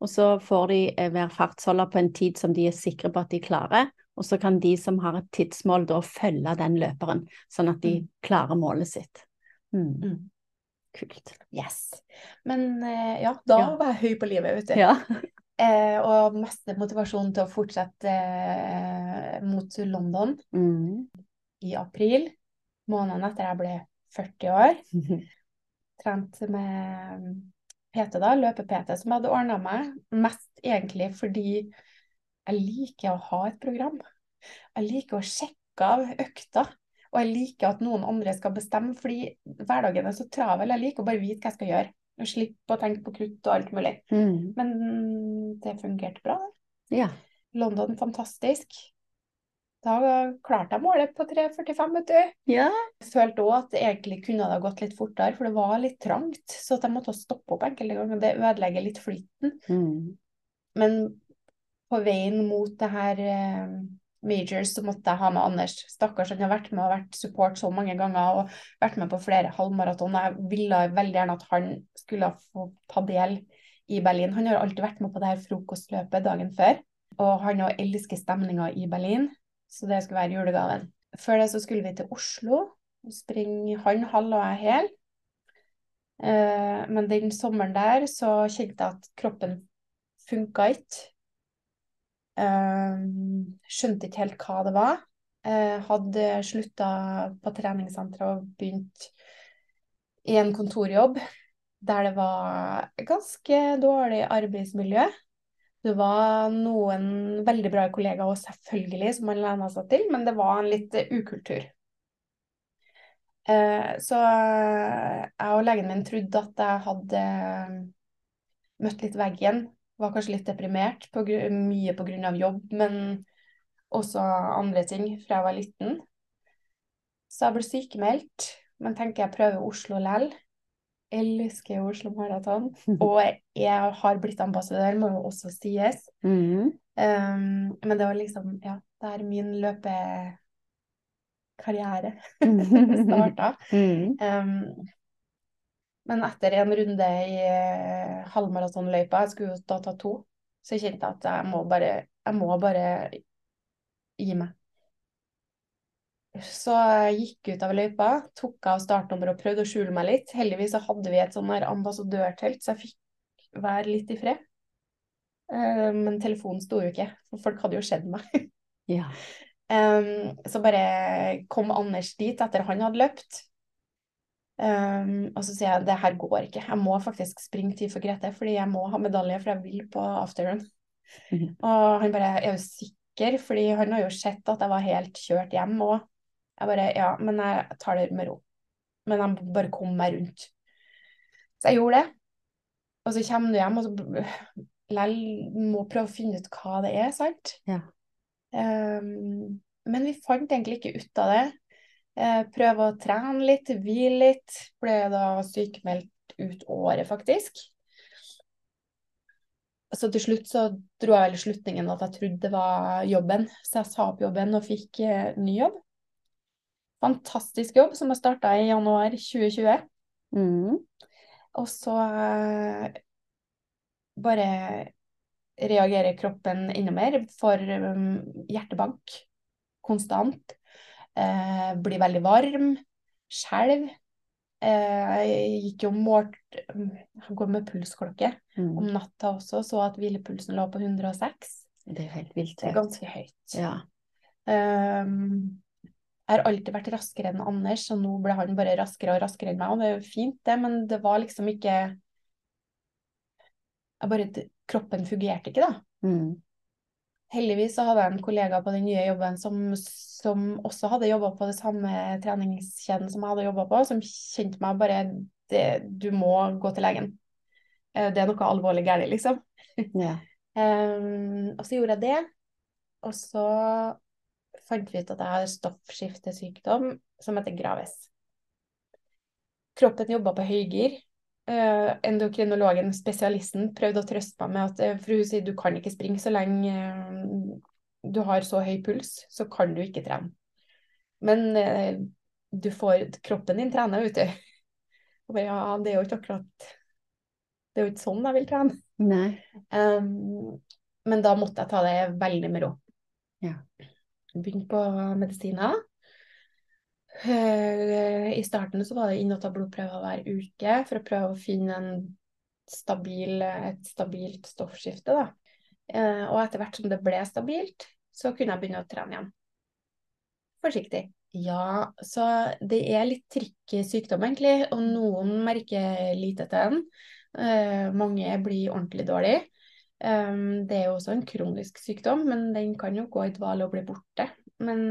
Og så får de eh, være fartsholder på en tid som de er sikre på at de klarer. Og så kan de som har et tidsmål, da følge den løperen, sånn at de Mm. klarer målet sitt. Mm. Mm. Kult. Yes. Men eh, ja, da Ja. var jeg høy på livet, vet du. Ja. (laughs) Eh, og mest motivasjon til å fortsette eh, mot London Mm. i april, måneden etter jeg ble 40 år. (laughs) Trent med PT, da, løpe-PT, som jeg hadde ordna meg. Mest egentlig fordi jeg liker å ha et program. Jeg liker å sjekke av økta. Og jeg liker at noen andre skal bestemme, fordi hverdagen er så travel. Jeg liker å bare vite hva jeg skal gjøre. Og slippe å tenke på krutt og alt mulig. Mm. Men det fungerte bra. det. Ja. London fantastisk. Da klarte jeg målet på 3,45, vet du. Ja. Jeg følte òg at egentlig kunne det ha gått litt fortere, for det var litt trangt. Så at jeg måtte stoppe opp enkelte ganger. Det ødelegger litt flyten. Mm. Men på veien mot det her eh, majors så måtte jeg ha med Anders. Stakkars, han har vært med og vært support så mange ganger og vært med på flere halvmaraton. Jeg ville veldig gjerne at han skulle få ta del i Berlin. Han har alltid vært med på det her frokostløpet dagen før. Og han òg elsker stemninga i Berlin. Så det skulle være julegaven. Før det så skulle vi til Oslo. Springe han halv og jeg hel. Eh, men den sommeren der så kjente jeg at kroppen funka ikke. Eh, skjønte ikke helt hva det var. Eh, hadde slutta på treningssenteret og begynt i en kontorjobb der det var ganske dårlig arbeidsmiljø. Det var noen veldig bra kollegaer selvfølgelig som man lena seg til, men det var en litt uh, ukultur. Så jeg og legen min trodde at jeg hadde møtt litt veggen. Var kanskje litt deprimert, på mye pga. jobb, men også andre ting fra jeg var liten. Så jeg ble sykemeldt, men tenker jeg prøver Oslo lell elsker Oslo Maraton. (laughs) Og jeg har blitt ambassadør, må jo også sies. Mm. Um, men det var liksom Ja, det er min løpekarriere starta. Mm. (laughs) Um, men etter en runde i uh, halvmaratonløypa, jeg skulle jo da ta to, så jeg kjente at jeg må bare, jeg må bare gi meg. Så jeg gikk ut av løypa, tok av startnummeret og prøvde å skjule meg litt. Heldigvis så hadde vi et sånn her ambassadørtelt, så jeg fikk være litt i fred. Uh, men telefonen sto jo ikke, for folk hadde jo sett meg. Ja. (laughs) Um, så bare kom Anders dit etter han hadde løpt. Um, og så sier jeg det her går ikke, jeg må faktisk springe tid for Grete, fordi jeg må ha medalje, for jeg vil på afterrun. Mhm. Og han bare er jo sikker, fordi han har jo sett at jeg var helt kjørt hjem òg. Jeg bare ja, men jeg tar det med ro. Men jeg bare kom meg rundt. Så jeg gjorde det. Og så kommer du hjem, og så lell må prøve å finne ut hva det er, sant? Ja. Um, men vi fant egentlig ikke ut av det. Uh, prøve å trene litt, hvile litt. Ble da sykemeldt ut året, faktisk. Så til slutt så dro jeg vel slutningen at jeg trodde det var jobben, så jeg sa opp jobben og fikk uh, ny jobb. Fantastisk jobb som jeg starta i januar 2020. Mm. Og så uh, bare reagerer kroppen enda mer for hjertebank konstant. Eh, blir veldig varm. Skjelv. Eh, jeg gikk jo målt Jeg går med pulsklokke Mm. om natta også, så at hvilepulsen lå på 106. Det er jo helt vilt. Er ganske høyt. Ja. Um, jeg har alltid vært raskere enn Anders, og nå ble han bare raskere og raskere enn meg. Og det er jo fint, det, men det var liksom ikke bare, Kroppen fungerte ikke, da. Mm. Heldigvis så hadde jeg en kollega på den nye jobben som, som også hadde jobba på det samme treningskjeden som jeg hadde jobba på, som kjente meg bare det, Du må gå til legen. Eh, Det er noe alvorlig galt, liksom. Yeah. (laughs) Um, og så gjorde jeg det. Og så fant vi ut at jeg har stoffskiftesykdom som heter Graves. Kroppen jobba på høygir. Uh, endokrinologen, spesialisten, prøvde å trøste meg med at uh, for hun sier du kan ikke springe så lenge uh, du har så høy puls, så kan du ikke trene. Men uh, du får Kroppen din trener, vet du. Og bare, ja, det er jo ikke akkurat Det er jo ikke sånn jeg vil trene. Nei. Um, men da måtte jeg ta det veldig med ro. Ja. Begynte på medisiner. Eh, I starten så var det inn og ta blodprøver hver uke for å prøve å finne stabil, et stabilt stoffskifte. Da. Eh, og etter hvert som det ble stabilt, så kunne jeg begynne å trene igjen. Forsiktig. Ja, så det er litt tricky sykdom, egentlig. Og noen merker lite til den. Eh, mange blir ordentlig dårlig. Det er jo også en kronisk sykdom, men den kan jo gå i dvale og bli borte. Men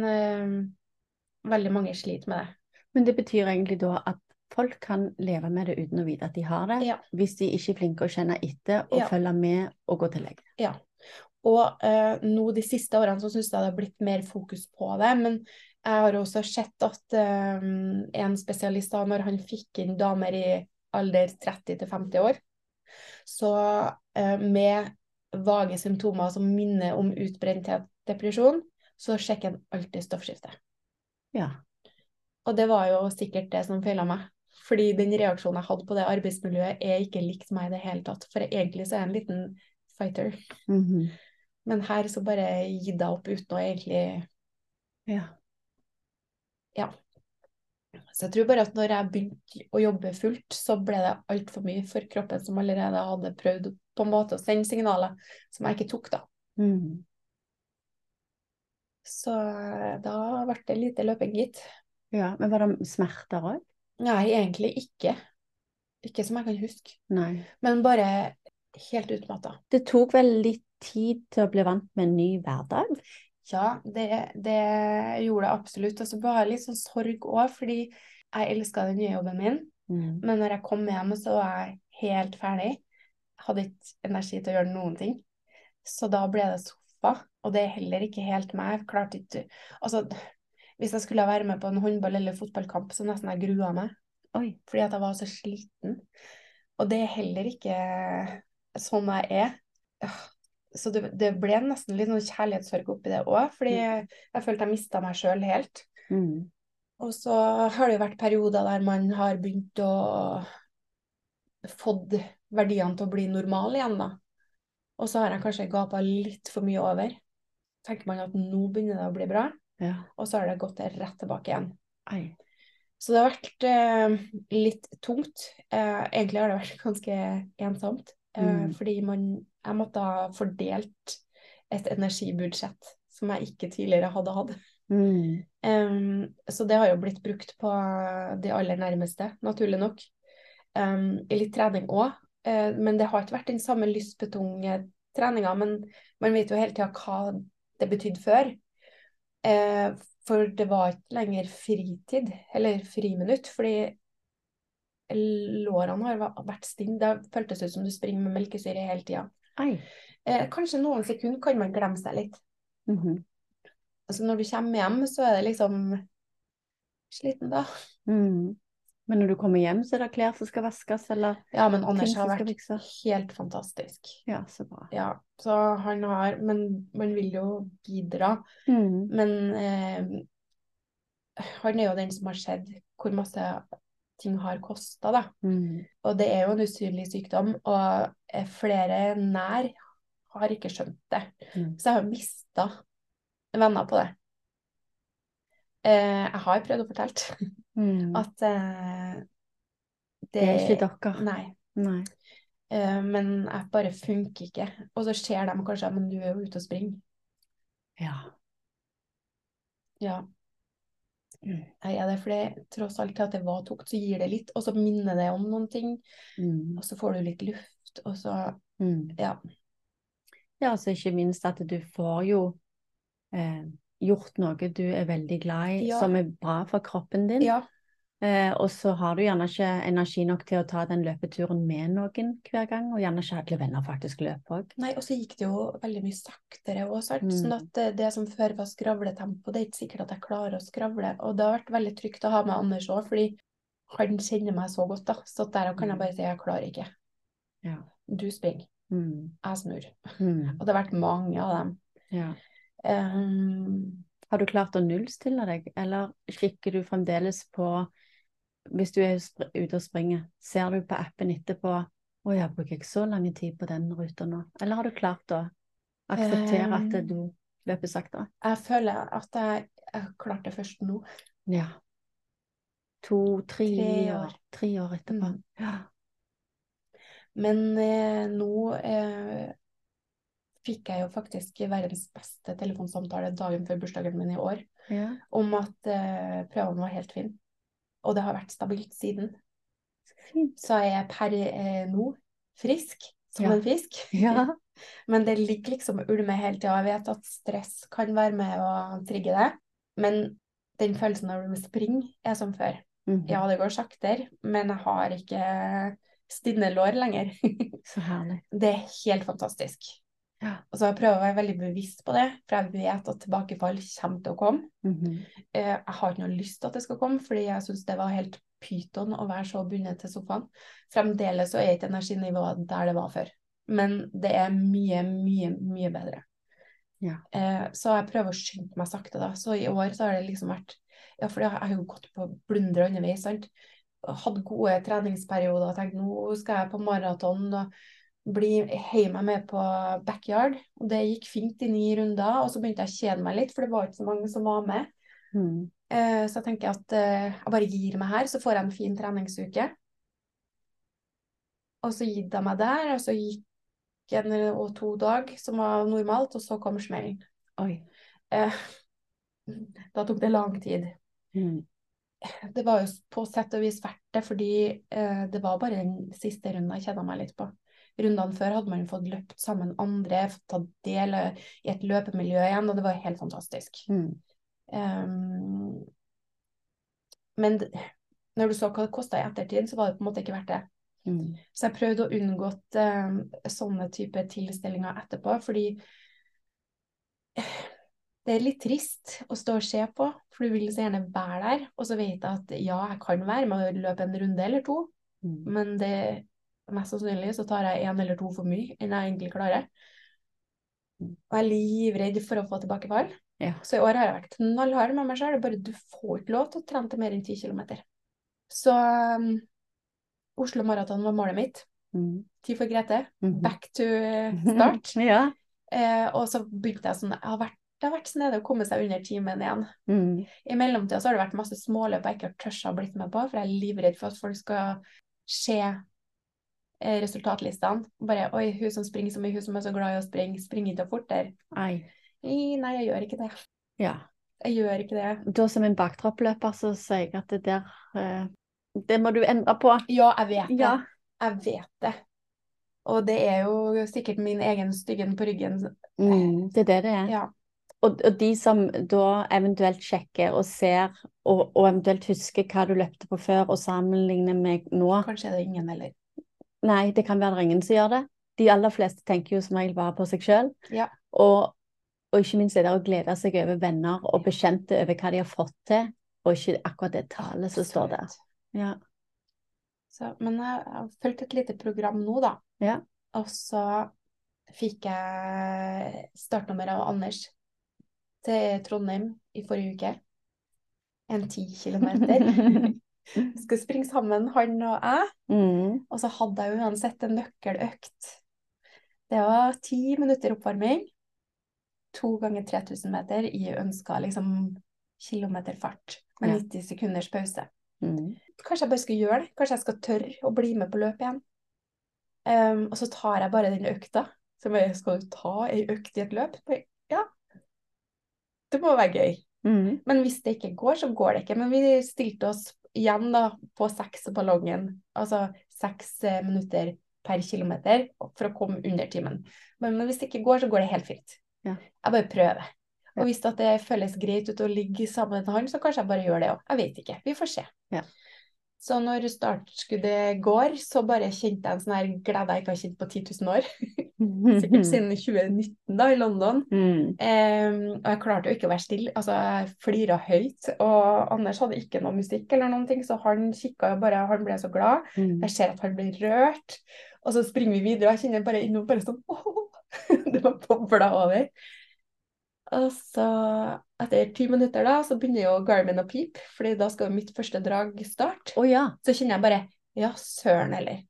veldig mange sliter med det. Men det betyr egentlig da at folk kan leve med det uten å vite at de har det, Ja. hvis de ikke er flinke å kjenne etter og Ja. følge med og gå til lege. Ja. Og eh, nå de siste årene så syns jeg det har blitt mer fokus på det. Men jeg har også sett at eh, en spesialist, da, når han fikk inn damer i alder 30 til 50 år, så eh, med vage symptomer som minner om utbrenthet, depresjon, så sjekker han alltid stoffskiftet. Ja. Og det var jo sikkert det som feila meg. Fordi den reaksjonen jeg hadde på det arbeidsmiljøet, er ikke likt meg i det hele tatt. For egentlig så er jeg en liten fighter. Mhm. Men her så bare gitt jeg opp uten å egentlig ja. Ja. Så jeg tror bare at når jeg begynte å jobbe fullt, så ble det altfor mye for kroppen som allerede hadde prøvd på en måte å sende signaler som jeg ikke tok, da. Mhm. Så da ble det lite løping, gitt. ja. Men var det smerter òg? Nei, egentlig ikke. Ikke som jeg kan huske. Nei. Men bare helt utmatta. Det tok vel litt tid til å bli vant med en ny hverdag? Ja, det, det gjorde det absolutt. Og så var det litt sånn sorg òg, fordi jeg elska den nye jobben min. Mm. Men når jeg kom hjem, så var jeg helt ferdig. Hadde ikke energi til å gjøre noen ting. Så da ble det sofa, og det er heller ikke helt meg. Jeg klarte ikke Altså, hvis jeg skulle være med på en håndball- eller fotballkamp, så nesten jeg grua meg. Oi. Fordi at jeg var så sliten. Og det er heller ikke sånn jeg er. Så det, det ble nesten litt sånn kjærlighetssorg oppi det òg, fordi jeg, jeg følte jeg mista meg sjøl helt. Mm. Og så har det jo vært perioder der man har begynt å fått verdiene til å bli normale igjen, da. Og så har jeg kanskje gapa litt for mye over. Tenker man at nå begynner det å bli bra, Ja. og så har det gått rett tilbake igjen. Ei. Så det har vært eh, litt tungt. Eh, egentlig har det vært (laughs) ganske ensomt. Eh, Mm. Fordi man, jeg måtte ha fordelt et energibudsjett som jeg ikke tidligere hadde hatt. Mm. Um, så det har jo blitt brukt på de aller nærmeste, naturlig nok. Um, I litt trening òg. Men det har ikke vært den samme lystbetunge treninga. Men man vet jo hele tida hva det betydde før. Eh, for det var ikke lenger fritid, eller friminutt, fordi lårene har vært stinne. Det føltes ut som du springer med melkesyre hele tida. Eh, kanskje noen sekunder kan man glemme seg litt. Mhm. Altså når du kommer hjem, så er det liksom sliten, da. Mm. Men når du kommer hjem, så er det klær som skal vaskes, eller Ja, men Anders har vært helt fantastisk. Ja, så bra. Ja, så han har Men man vil jo bidra. Mm. Men eh, han er jo den som har sett hvor masse ting har kosta, da. Mm. Og det er jo en usynlig sykdom, og flere nær har ikke skjønt det. Mm. Så jeg har mista venner på det. Eh, jeg har prøvd å fortelle (laughs) Mm. at eh, Det er ikke dere. Nei. Nei. Eh, men jeg bare funker ikke. Og så ser de kanskje at du er jo ute og springer. Ja. Ja. Mm. Jeg er det, for det, tross alt til at det var tungt, så gir det litt, og så minner det om noen ting. Mm. Og så får du litt luft, og så Mm. Ja. Ja, så ikke minst at du får jo eh, gjort noe du er veldig glad i, Ja. som er bra for kroppen din. ja. Eh, og så har du gjerne ikke energi nok til å ta den løpeturen med noen hver gang, og gjerne ikke alle venner faktisk løper òg. Nei, og så gikk det jo veldig mye saktere òg, sant. Mm. Sånn at det, det som før var skravletempo, det er ikke sikkert at jeg klarer å skravle. Og det har vært veldig trygt å ha med Anders òg, fordi han kjenner meg så godt, da. Så der kan jeg bare si jeg klarer ikke. Ja. Du springer, Mm. jeg snur. Mm. Og det har vært mange av dem. Ja. Um, Har du klart å nullstille deg, eller kikker du fremdeles på Hvis du er ute og springer, ser du på appen etterpå Å ja, bruker jeg så lang tid på den ruta nå? Eller har du klart å akseptere at Um, du løper saktere? jeg føler at jeg, jeg har klart det først nå. Ja. To-tre Tre år. år. Tre år etterpå. Mm. Ja. Men eh, nå eh, fikk jeg jo faktisk verdens beste telefonsamtale dagen før bursdagen min i år, ja. om at uh, prøvene var helt fine. Og det har vært stabilt siden. Fint. Så jeg er per eh, nå frisk som Ja. en fisk. (laughs) Ja. Men det ligger liksom og ulmer hele tida. Jeg vet at stress kan være med å trigge det. Men den følelsen av å springe er som før. Mhm. Ja, det går saktere, men jeg har ikke stinne lår lenger. (laughs) Så herlig. Det er helt fantastisk. Og så jeg prøver å være veldig bevisst på det, for jeg vet at tilbakefall kommer til å komme. Mm -hmm. Jeg har ikke noe lyst til at det skal komme, fordi jeg syns det var helt pyton å være så bundet til sofaen. Fremdeles så er ikke energinivået der det var før. Men det er mye, mye, mye bedre. Ja. Eh, så jeg prøver å skynde meg sakte, da. Så i år så har det liksom vært Ja, for jeg har jo gått på blunder underveis, sant. Hatt gode treningsperioder og tenkt nå skal jeg på maraton og bli heiv meg med på backyard. Og det gikk fint i ni runder, og så begynte jeg å kjede meg litt, for det var ikke så mange som var med. Mm. Uh, så jeg tenker at uh, jeg bare gir meg her, så får jeg en fin treningsuke. Og så gitt jeg meg der, og så gikk en og to dag, som var normalt, og så kom smellen. Eh, (laughs) da tok det lang tid. Mm. Det var jo på sett og vis verdt det, fordi det var bare den siste runden jeg kjeda meg litt på. Rundene før hadde man fått løpt sammen andre, fått tatt del i et løpemiljø igjen, og det var helt fantastisk. Mm. Um, men når du så hva det kosta i ettertid, så var det på en måte ikke verdt det. Mm. Så jeg prøvde å unngå um, sånne type tilstelninger etterpå, fordi det er litt trist å stå og se på, for du vil så gjerne være der. Og så vet jeg at ja, jeg kan være med å løpe en runde eller to, mm. men det mest sannsynlig så tar jeg én eller to for mye enn jeg egentlig klarer. Og jeg er livredd for å få tilbakefall. Ja. Så i år har jeg vært knallhard med meg sjøl. Bare du får ikke lov til å trene til mer enn 10 km. Så um, Oslo Maraton var målet mitt. Mm. Tid for Grete. Mhm. Back to eh, start. (laughs) Ja. Eh, og så begynte jeg sånn jeg har vært, Det har vært snedig å komme seg under timen igjen. Mm. I mellomtida så har det vært masse småløp jeg ikke har tørsa å blitt med på, for jeg er livredd for at folk skal se resultatlistene. Bare Oi, hun som springer så mye, hun som er så glad i å springe, springer ikke fortere. Nei, Nei, jeg gjør ikke det. Ja. Jeg gjør ikke det. Da som en baktroppløper så sier jeg at det der eh, Det må du endre på. Ja, jeg vet det. Ja. Jeg vet det. Og det er jo sikkert min egen styggen på ryggen. Mm, det er det det er. Ja. Og, og de som da eventuelt sjekker og ser, og, og eventuelt husker hva du løpte på før, og sammenligner med nå Kanskje er det ingen heller. Nei, det kan være ingen som gjør det. De aller fleste tenker jo som regel bare på seg sjøl. Ja. Og, og ikke minst er det å glede seg over venner og bekjente over hva de har fått til, og ikke akkurat det tallet som står der. Ja. Så, men jeg har fulgt et lite program nå, da. Ja. Og så fikk jeg startnummer av Anders til Trondheim i forrige uke. En ti kilometer. (laughs) Skulle springe sammen, han og jeg. mm. Og så hadde jeg uansett en nøkkeløkt. Det var ti minutter oppvarming. To ganger 3000 meter i ønska liksom kilometerfart. Med Ja. 90 sekunders pause. Mm. Kanskje jeg bare skal gjøre det. Kanskje jeg skal tørre å bli med på løpet igjen. Um, og så tar jeg bare den økta. Så bare, skal ta ei økt i et løp? Ja. Det må være gøy. Mm. Men hvis det ikke går, så går det ikke. Men vi stilte oss igjen da på seks ballongen. Altså seks eh, minutter per kilometer for å komme under timen. Men, men hvis det ikke går, så går det helt fint. Ja. Jeg bare prøver. Og hvis det føles greit ut å ligge sammen med han, så kanskje jeg bare gjør det òg. Jeg vet ikke. Vi får se. Ja. Så når startskuddet går, så bare kjente jeg en sånn her glede jeg ikke har kjent på 10 000 år. (laughs) Sikkert (laughs) siden 2019 da, i London. Mm. Um, og jeg klarte jo ikke å være stille. Altså, jeg flira høyt. Og Anders hadde ikke noe musikk eller noen ting, så han kikka jo bare, han ble så glad. Mm. Jeg ser at han blir rørt. Og så springer vi videre, og jeg kjenner bare innom bare sånn åh, (laughs) Det var bobla over. Og så, etter ti minutter, da, så begynner jo Garmin å pipe, fordi da skal jo mitt første drag starte. Å ja. Så kjenner jeg bare Ja, søren heller.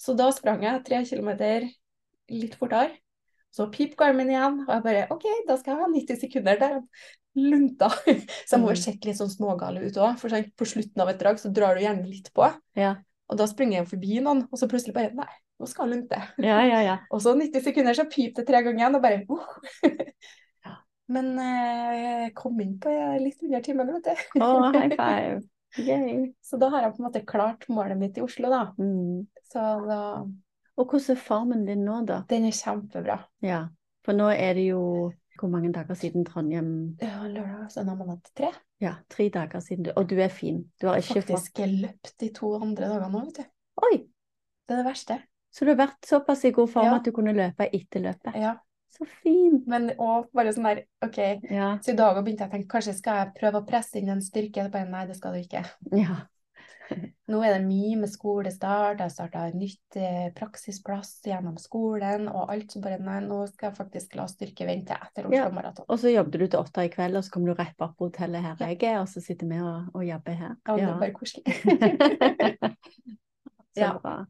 Så da sprang jeg tre kilometer litt fortere. Så pip Garmin igjen, og jeg bare OK, da skal jeg ha 90 sekunder der. Lunta. (laughs) Så jeg må jo Mm. sett litt sånn smågale ut òg, for sånn, på slutten av et drag så drar du gjerne litt på. Ja. Og da springer jeg forbi noen, og så plutselig bare Nei, nå skal han lunte. Ja, ja, ja. (laughs) Og så 90 sekunder, så pip det tre ganger igjen, og bare uh. (laughs) Men eh, jeg kom inn på litt under timen, vet du. Oh, high (laughs) five. Yay. Så da har jeg på en måte klart målet mitt i Oslo, da. Mm. Så da Og hvordan er formen din nå, da? Den er kjempebra. Ja. For nå er det jo hvor mange dager siden Trondheim Ja, lørdag, søndag, mandag til tre. Ja, tre dager siden. du- Og du er fin. Du har ikke fått Faktisk løpt de to andre dagene nå, vet du. Oi! Det er det verste. Så du har vært såpass i god form Ja. at du kunne løpe etter løpet? Ja. Så fint. Men òg bare sånn der OK, Ja. så i dag begynte jeg å tenke kanskje skal jeg prøve å presse inn en styrke. Bare nei, det skal du ikke. ja. Nå er det mye med skolestart, jeg starta en nytt eh, praksisplass gjennom skolen og alt. Så bare nei, nå skal jeg faktisk la styrke vente etter Oslo Maraton. Og så jobber du til åtte i kveld, og så kommer du rett bak på hotellet her jeg er, og så sitter vi og, og jobber her. Ja, det er bare koselig. (laughs) så Ja. bra.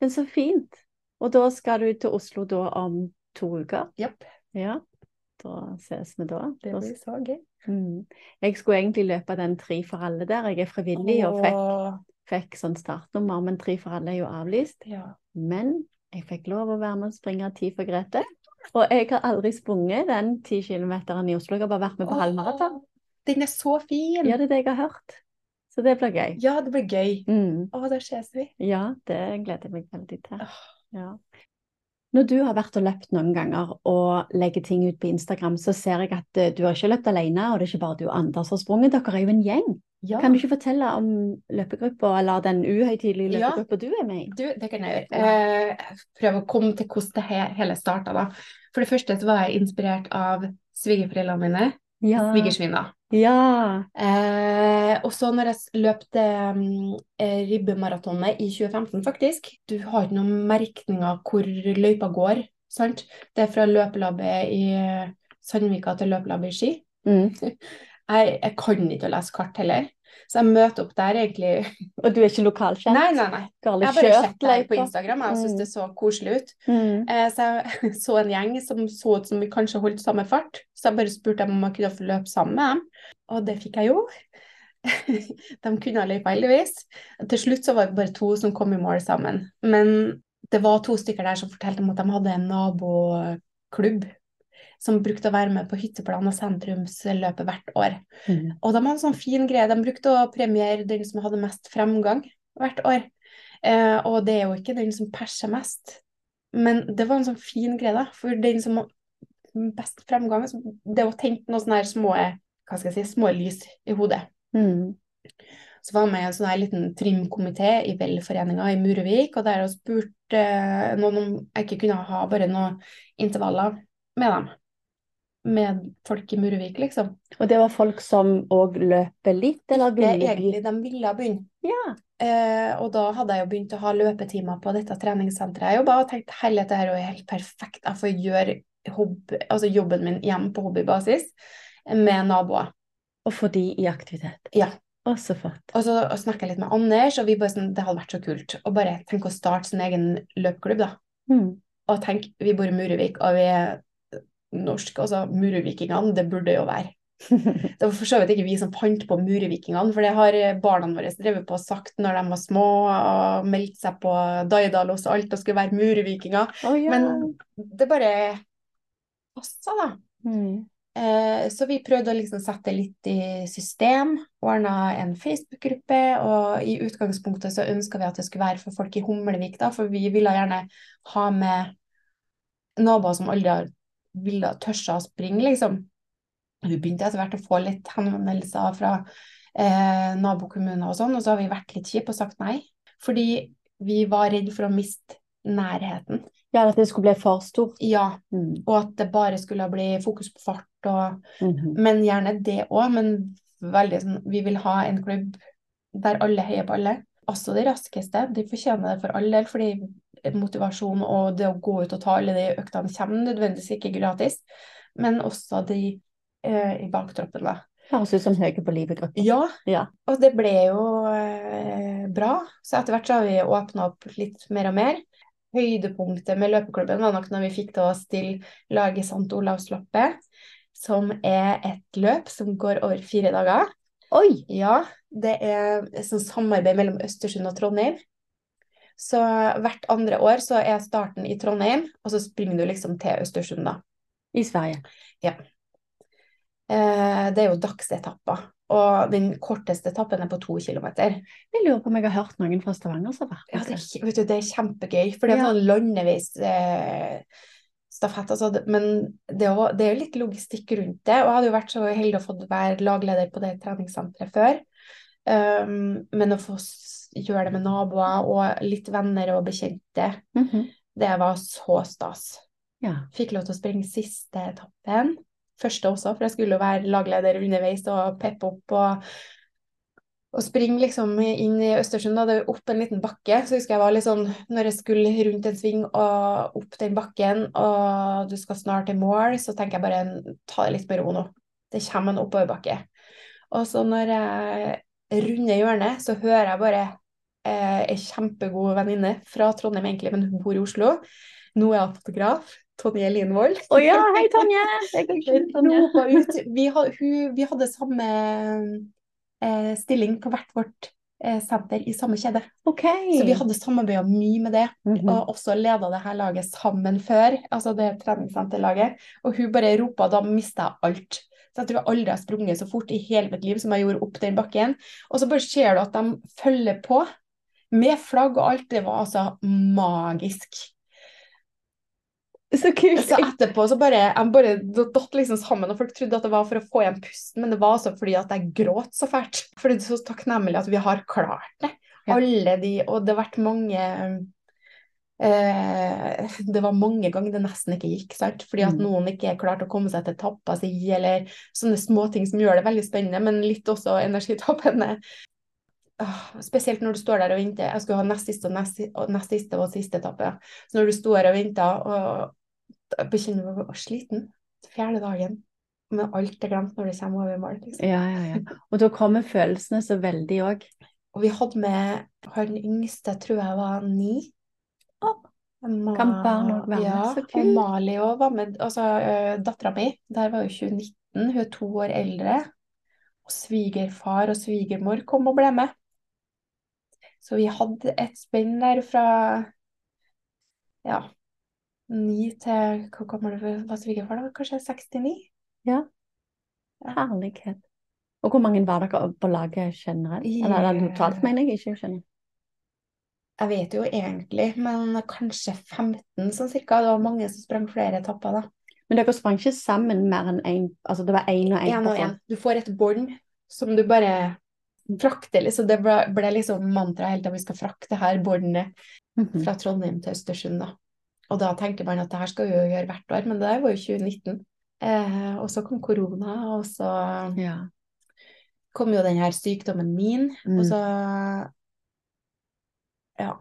Men så fint. Og da skal du til Oslo da om to uker? Yep. Ja. Da ses vi da. det blir så gøy. Mm. Jeg skulle egentlig løpe den Tre for alle der. Jeg er frivillig og fikk, Åh, fikk sånn startnummer, men Tre for alle er jo avlyst. ja. Men jeg fikk lov å være med og springe ti for Grete. Og jeg har aldri sprunget den ti kilometeren i Oslo. Jeg har bare vært med på halvmaraton. Åh, Den er så fin! Ja, det er det jeg har hørt. Så det blir gøy. Ja, det blir gøy. Mm. Å, da ses vi. Ja, det gleder jeg meg veldig til. Åh. Ja. Når du har vært og løpt noen ganger og legger ting ut på Instagram, så ser jeg at eh, du har ikke løpt alene, og det er ikke bare du og Anders som har sprunget. Dere er jo en gjeng. Ja. Kan du ikke fortelle om løpegruppa, eller den uhøytidelige Ja. du er med i? Du, det kan jeg gjøre. Eh, prøve å komme til hvordan det hele starta, da. For det første så var jeg inspirert av svigerforeldrene mine, Ja. Svigersvinna. Ja. Eh, og så når jeg løpte um, ribbemaratonet i 2015, faktisk Du har ikke noen merkninger hvor løypa går, sant? Det er fra løpelabbet i eh, Sandvika til løpelabbet i Ski. Mm. (laughs) Jeg, jeg kan ikke å lese kart heller, så jeg møter opp der egentlig (laughs) Og du er ikke lokalkjent? Nei, nei, nei. Jeg har bare sett deg på? Instagram jeg, Mm. det så koselig ut. Mm. Eh, så jeg (laughs) så en gjeng som så ut som vi kanskje holdt samme fart, så jeg bare spurte dem om jeg kunne få løpe sammen med dem, og det fikk jeg jo. (laughs) De kunne løypa, heldigvis. Til slutt så var det bare to som kom i mål sammen. Men det var to stykker der som fortalte om at de hadde en naboklubb som brukte å være med på hytteplan og sentrumsløpet hvert år. Mm. Og de hadde en sånn fin greie. De brukte å premiere den som hadde mest fremgang hvert år. Eh, og det er jo ikke den som perser mest, men det var en sånn fin greie, da. For den som har best fremgang, det var tent noen sånne små, hva skal jeg si, små lys i hodet. Mm. Så var jeg med i en sånn her liten trimkomité i Velforeninga i Murevik, og der spurte eh, noen om jeg ikke kunne ha bare noen intervaller med dem. Med folk i Murevik, liksom. Og det var folk som òg løper litt, eller ville er egentlig de ville begynne. Ja. Eh, og da hadde jeg jo begynt å ha løpetimer på dette treningssenteret jeg jobba, og tenkte herlighet, det her er jo helt perfekt. Jeg får gjøre hobby, altså jobben min hjemme på hobbybasis med naboer. Og få de i aktivitet. Ja. Og så flott. Og så snakka jeg litt med Anders, og vi bare sånn, det hadde vært så kult. Og bare tenk å starte sin egen løpeklubb, da. Mm. Og tenk, vi bor i Murevik, og vi er norske, altså murevikingene, det burde jo være. (laughs) Det var for så vidt ikke vi som fant på murevikingene, for det har barna våre drevet på og sagt når de var små, og meldt seg på Daidalos og alt og skulle være murvikinger. Oh, ja. Men det bare passa, da. mm. Eh, så vi prøvde å liksom sette litt i system, ordna en Facebook-gruppe, og i utgangspunktet så ønska vi at det skulle være for folk i Humlevik, da, for vi ville gjerne ha med naboer som aldri har ville tørsa å springe, liksom. Vi begynte etter hvert å få litt henvendelser fra eh, nabokommuner og sånn, og så har vi vært litt kjipe og sagt nei, fordi vi var redd for å miste nærheten. ja, at det skulle bli for stort. Ja, Mm. og at det bare skulle bli fokus på fart og Mhm. Men gjerne det òg, men veldig sånn Vi vil ha en klubb der alle heier på alle. Også de raskeste. De fortjener det for all del, fordi motivasjon og det å gå ut og ta alle de øktene kommer nødvendigvis ikke gratis. Men også de eh, i baktroppen, da. Høres ut som høye på livet-gruppa. Ja, Ja. og det ble jo eh, bra. Så etter hvert så har vi åpna opp litt mer og mer. Høydepunktet med løpeklubben var nok når vi fikk til å stille laget St. Olavsloppet, som er et løp som går over fire dager. Oi! Ja, det er et sånt samarbeid mellom Østersund og Trondheim. Så hvert andre år så er starten i Trondheim, og så springer du liksom til Østersund, da. I Sverige. Eh, det er jo dagsetapper, og den korteste etappen er på to kilometer. Jeg lurer på om jeg har hørt noen fra Stavanger som har Ja, det er, vet du, det er kjempegøy, for det er Ja. sånn landevis eh, stafett, altså, men det er, jo, det er jo litt logistikk rundt det, og jeg hadde jo vært så heldig å få være lagleder på det treningssenteret før, um, men å få gjøre det med naboer og litt venner og bekjente, Mhm. det var så stas. Ja. Fikk lov til å springe siste etappen. Første også, for jeg skulle jo være lagleder underveis og peppe opp og, og springe liksom inn i Østersund. Da det var opp en liten bakke. Så husker jeg var litt sånn når jeg skulle rundt en sving og opp den bakken, og du skal snart til mål, så tenker jeg bare ta det litt med ro nå. Det kommer en oppoverbakke. Og så når jeg runder hjørnet, så hører jeg bare eh, ei kjempegod venninne fra Trondheim, egentlig, men hun bor i Oslo. Nå er hun fotograf. Tonje Linvold. Å ja, hei Tonje! Vi, vi hadde samme eh, stilling på hvert vårt eh, senter i samme kjede. Okay. Så vi hadde samarbeida mye med det, Mhm. og også leda det her laget sammen før. Altså det treningssenterlaget. Og hun bare ropa, da mista jeg alt. Så jeg tror jeg aldri har sprunget så fort i hele mitt liv som jeg gjorde opp den bakken. Og så bare ser du at de følger på. Med flagg og alt. Det var altså magisk. Så kult. Så etterpå så bare jeg bare datt liksom sammen, og folk trodde at det var for å få igjen pusten, men det var altså fordi at jeg gråt så fælt. Fordi det er så takknemlig at vi har klart det. Alle de Og det har vært mange eh, (laughs) Det var mange ganger det nesten ikke gikk, sant. Fordi at Mm. noen ikke klarte å komme seg til tappa si, eller sånne småting som gjør det veldig spennende, men litt også energitappende. Åh, Spesielt når du står der og venter. Jeg skulle ha nest siste og nest, og nest siste og siste etappe. Så når du står her og venter, og bekjenner du deg sliten fjerde dagen, men alt er glemt når det kommer over mål. Liksom. Ja, ja, ja. Og da kommer følelsene så veldig òg. Og vi hadde med han yngste, tror jeg var ni. Kan barn òg være med? Ja, Så og kult. Mali òg var med. Altså, uh, dattera mi, der var jo 2019, hun er to år eldre. Og svigerfar og svigermor kom og ble med. Så vi hadde et spenn der fra ja, ni til Hvor gammel var svigerfar, da? Kanskje 69? Ja. Herlighet. Og hvor mange var dere på laget generelt? Eller, eller totalt, mener jeg ikke. skjønner. Jeg vet jo egentlig, men kanskje 15 sånn cirka. Det var mange som sprang flere etapper, da. Men dere sprang ikke sammen mer enn én? Altså det var én og én? Og. Du får et bånd som du bare frakter. Liksom. Det ble, ble liksom mantraet hele tida. Vi skal frakte her båndet Mhm. fra Trondheim til Østersund, da. Og da tenker man at det her skal vi jo gjøre hvert år, men det der var jo 2019. Eh, og så kom korona, og så Ja. kom jo den her sykdommen min, Mm. og så Ja.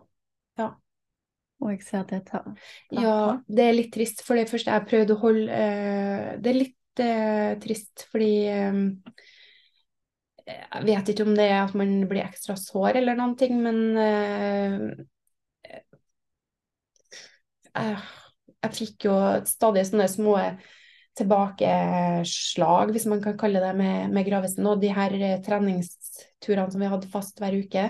Og jeg ser det tar Ja, det er litt trist, for det første jeg prøvde å holde uh, Det er litt uh, trist fordi um, Jeg vet ikke om det er at man blir ekstra sår eller noen ting, men uh, jeg, jeg fikk jo stadig sånne små tilbakeslag, hvis man kan kalle det, med, med Gravesen. Og de her treningsturene som vi hadde fast hver uke,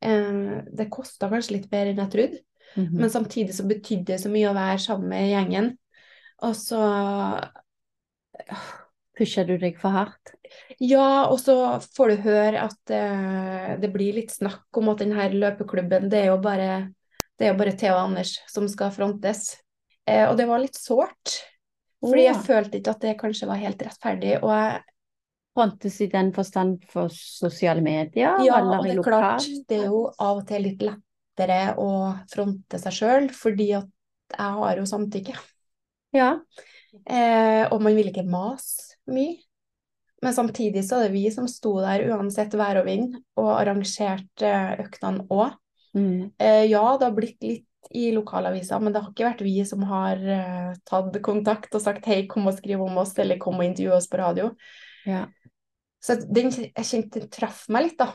det kosta kanskje litt mer enn jeg trodde. Mhm. Men samtidig så betydde det så mye å være sammen med gjengen. Og så Pusher du deg for hardt? Ja, og så får du høre at eh, det blir litt snakk om at denne løpeklubben, det er jo bare, det er jo bare Theo og Anders som skal frontes. Eh, og det var litt sårt. Fordi jeg følte ikke at det kanskje var helt rettferdig. Og jeg, Frontes i den forstand for sosiale medier, ja, og det er klart, det er jo av og til litt lettere å fronte seg sjøl, fordi at jeg har jo samtykke. Ja. Eh, og man vil ikke mase mye. Men samtidig så er det vi som sto der uansett vær og vind, og arrangerte øktene òg. Mm. Eh, ja, det har blitt litt i lokalavisa, men det har ikke vært vi som har uh, tatt kontakt og sagt hei, kom og skriv om oss, eller kom og intervjue oss på radio. Ja. Så den, jeg kjente den traff meg litt, da.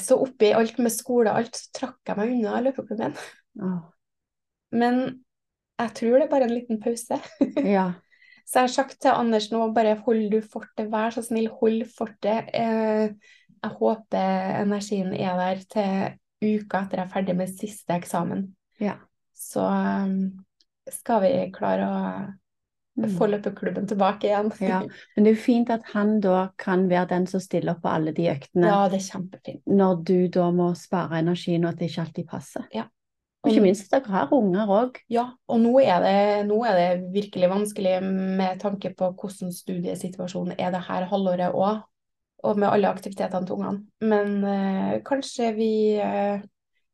Så oppi alt med skole og alt, så trakk jeg meg unna løpeklubben. Åh. Men jeg tror det er bare en liten pause. (laughs) ja. Så jeg har sagt til Anders nå, bare hold du fortet, vær så snill, hold fortet. Eh, jeg håper energien er der til uka etter jeg er ferdig med siste eksamen. Ja. Så um, skal vi klare å. Få løpeklubben tilbake igjen. Ja. (laughs) Men det er jo fint at han da kan være den som stiller opp på alle de øktene, Ja, det er kjempefint. når du da må spare energien, og at det ikke alltid passer. Ja. Og ikke minst at dere har unger òg. Ja, og nå er, det, nå er det virkelig vanskelig med tanke på hvordan studiesituasjonen er det her halvåret òg, og med alle aktivitetene til ungene. Men øh, kanskje vi øh,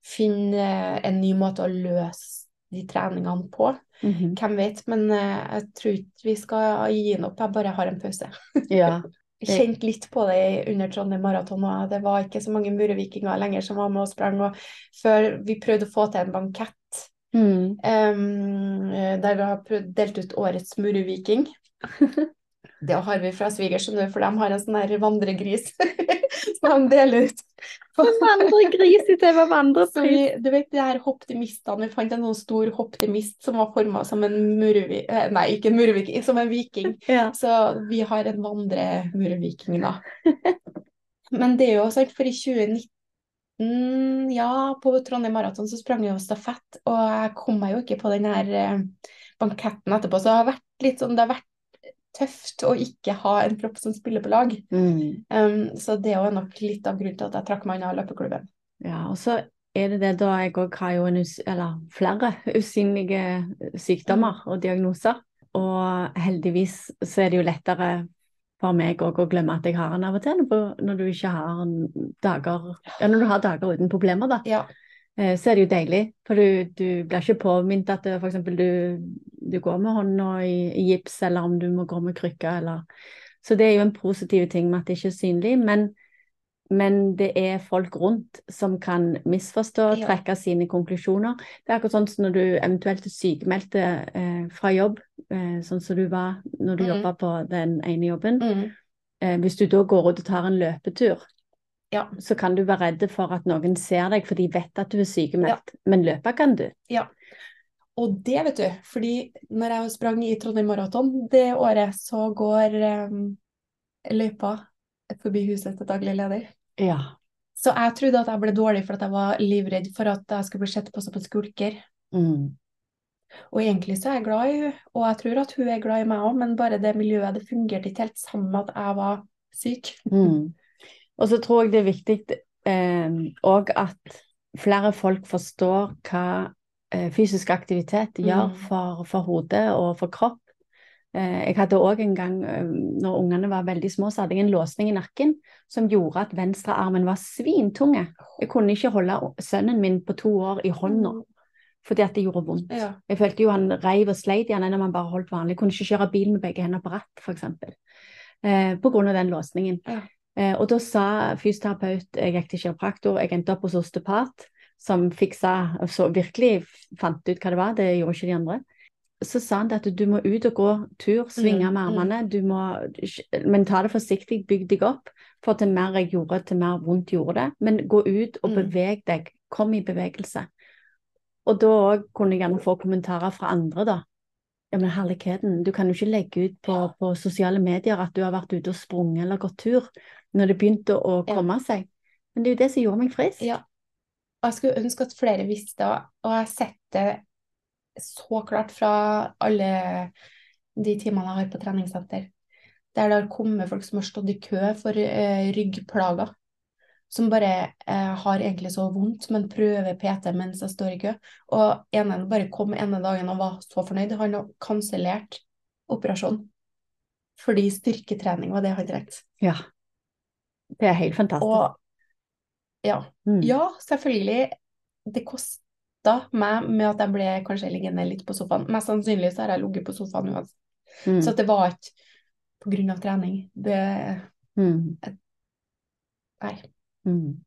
finner en ny måte å løse de treningene på. Mhm. Hvem vet, men eh, jeg tror ikke vi skal gi den opp. Jeg bare har en pause. (laughs) Ja. Jeg kjente litt på det under Trondheim Maraton. og Det var ikke så mange murevikinger lenger som var med og sprang. Og før vi prøvde å få til en bankett Mm. um, der vi har delt ut årets mureviking. (laughs) Det har vi fra svigers, for de har en sånn der vandregris (laughs) som de deler ut. Vandregris i TV Så vandrepris. vi, du vet de her hopptimistene, vi fant en sånn stor hopptimist som var forma som en murevi... eh, Nei, ikke en mureviking, (laughs) som en viking. (laughs) Ja. Så vi har en vandremurviking, da. Men det er jo sant, for i 2019, ja, på Trondheim Maraton så sprang jeg jo stafett, og jeg kom meg jo ikke på den her eh, banketten etterpå, så det har vært litt sånn, det har vært tøft å ikke ha en propp som spiller på lag. Mm. Um, så det er nok litt av grunnen til at jeg trakk meg unna løpeklubben. Ja, og så er det det da jeg òg har jo en eller flere usynlige sykdommer og diagnoser. Og heldigvis så er det jo lettere for meg òg å glemme at jeg har en av og til, når du ikke har dager Ja, når du har dager uten problemer, da. Ja. Eh, Så er det jo deilig, for du, du blir ikke påminnet at f.eks. du, du går med hånda i, i gips, eller om du må gå med krykker, eller Så det er jo en positiv ting med at det ikke er synlig, men, men det er folk rundt som kan misforstå, og trekke sine konklusjoner. Det er akkurat sånn som når du eventuelt er sykemeldt eh, fra jobb, eh, sånn som du var når du mm. jobba på den ene jobben. Mm. Eh, hvis du da går ut og tar en løpetur, Ja. så kan du være redd for at noen ser deg, for de vet at du er sykemeldt. Men løpe kan du. Ja. Og det vet du, fordi når jeg sprang i Trondheim Maraton det året, så går um, løypa forbi huset til daglig leder. Ja. Så jeg trodde at jeg ble dårlig for at jeg var livredd for at jeg skulle bli sett på som en skulker. Mm. Og egentlig så er jeg glad i henne, og jeg tror at hun er glad i meg òg, men bare det miljøet, det fungerte ikke helt sammen med at jeg var syk. Mm. Og så tror jeg det er viktig òg at flere folk forstår hva eh, fysisk aktivitet gjør Mm. for, for hodet og for kropp. Eh, jeg hadde òg en gang, eh, når ungene var veldig små, så hadde jeg en låsning i nakken som gjorde at venstrearmen var svintunge. Jeg kunne ikke holde sønnen min på to år i hånda fordi at det gjorde vondt. Ja. Jeg følte jo han reiv og sleit i han når man bare holdt vanlig. Jeg kunne ikke kjøre bil med begge hender på ratt, f.eks. Eh, på grunn av den låsningen. Ja. Eh, og da sa fysioterapeut Jeg gikk til kiropraktor, jeg endte opp hos osteopat, som fiksa så virkelig fant ut hva det var. Det gjorde ikke de andre. Så sa han at du må ut og gå tur, svinge Mm, med mm. armene, du må, men ta det forsiktig, bygg deg opp. For til mer jeg gjorde, til mer vondt gjorde det. Men gå ut og Mm. beveg deg. Kom i bevegelse. Og da òg kunne jeg gjerne få kommentarer fra andre, da. Ja, men herligheten, du kan jo ikke legge ut på, på sosiale medier at du har vært ute og sprunget eller gått tur, når det begynte å Ja. komme seg. Men det er jo det som gjorde meg frisk. Ja. Og jeg skulle ønske at flere visste, og jeg har sett det så klart fra alle de timene jeg har på treningssenter, der det har kommet folk som har stått i kø for uh, ryggplager, som bare eh, har egentlig så vondt, men prøver PT mens jeg står i kø. Og ene bare kom ene dagen og var så fornøyd. Han har kansellert operasjonen fordi styrketrening var det han trengte. Ja. Det er helt fantastisk. Og ja, Mm. ja, selvfølgelig. Det kosta meg med at jeg ble kanskje liggende litt på sofaen. Mest sannsynlig så har jeg ligget på sofaen uansett. Mm. Så det var ikke på grunn av trening. Det Mm. Nei. Mm.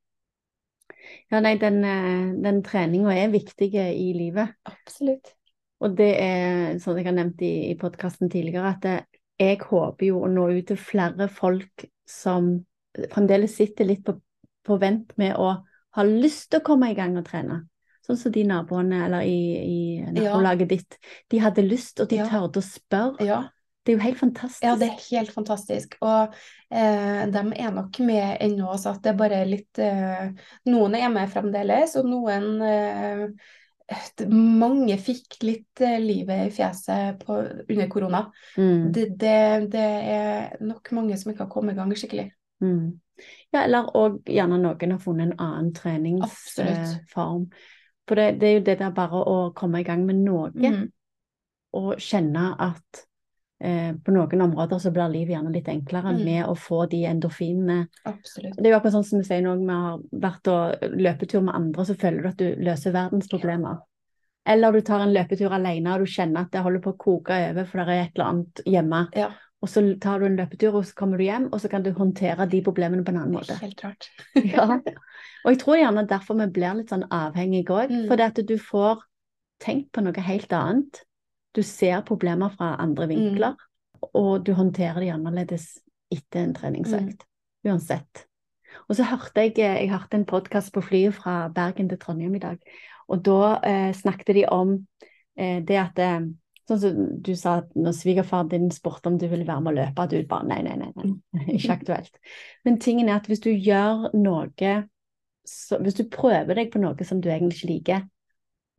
Ja, nei, den, eh, den treninga er viktig i livet. Absolutt. Og det er, som jeg har nevnt i, i podkasten tidligere, at det, jeg håper jo å nå ut til flere folk som fremdeles sitter litt på, på vent med å ha lyst til å komme i gang og trene. Sånn som de naboene eller i, i nabolaget ditt. De hadde lyst, og de Ja. tørde å spørre. Ja. Det er jo helt fantastisk. Ja, det er helt fantastisk. Og eh, de er nok med ennå, så at det er bare litt eh, Noen er med fremdeles, og noen eh, Mange fikk litt eh, livet i fjeset på, under korona. Mm. Det, det, det er nok mange som ikke har kommet i gang skikkelig. Mm. Ja, eller òg gjerne noen har funnet en annen treningsform. For det, det er jo det der bare å komme i gang med noe, mm. og kjenne at eh, på noen områder så blir livet gjerne litt enklere Mm. med å få de endorfinene. Absolutt. Det er jo akkurat sånn som vi sier når vi har vært og løpetur med andre, så føler du at du løser verdens problemer. Eller du tar en løpetur alene og du kjenner at det holder på å koke over for det er et eller annet hjemme. Ja. Og så tar du en løpetur, og så kommer du hjem, og så kan du håndtere de problemene på en annen måte. Helt klart. (laughs) Ja. Og jeg tror gjerne derfor vi blir litt sånn avhengige òg. Mm. Fordi at du får tenkt på noe helt annet. Du ser problemer fra andre Mm. vinkler, og du håndterer de annerledes etter en treningsøkt. Mm. Uansett. Og så hørte jeg, jeg hørte en podkast på flyet fra Bergen til Trondheim i dag, og da eh, snakket de om eh, det at eh, Sånn som du sa at når svigerfaren din spurte om du ville være med å løpe, at du bare nei, nei, nei, nei, ikke aktuelt. Men tingen er at hvis du gjør noe så, Hvis du prøver deg på noe som du egentlig ikke liker,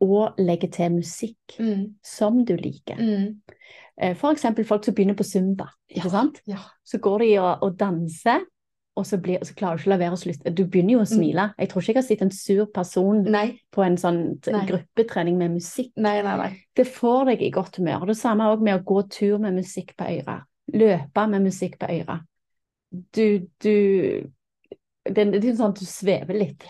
og legge til musikk Mm. som du liker Mm. F.eks. For eksempel folk som begynner på zumba, ikke sant? Ja. Så går de og, og danser, og så, blir, så klarer du ikke å la være å slutte. Du begynner jo å smile. Jeg tror ikke jeg har sett en sur person Nei. på en sånn Nei. gruppetrening med musikk. Nei. Det får deg i godt humør. Det samme òg med å gå tur med musikk på øret. Løpe med musikk på øret. Du, du det, det er sånn at du svever litt.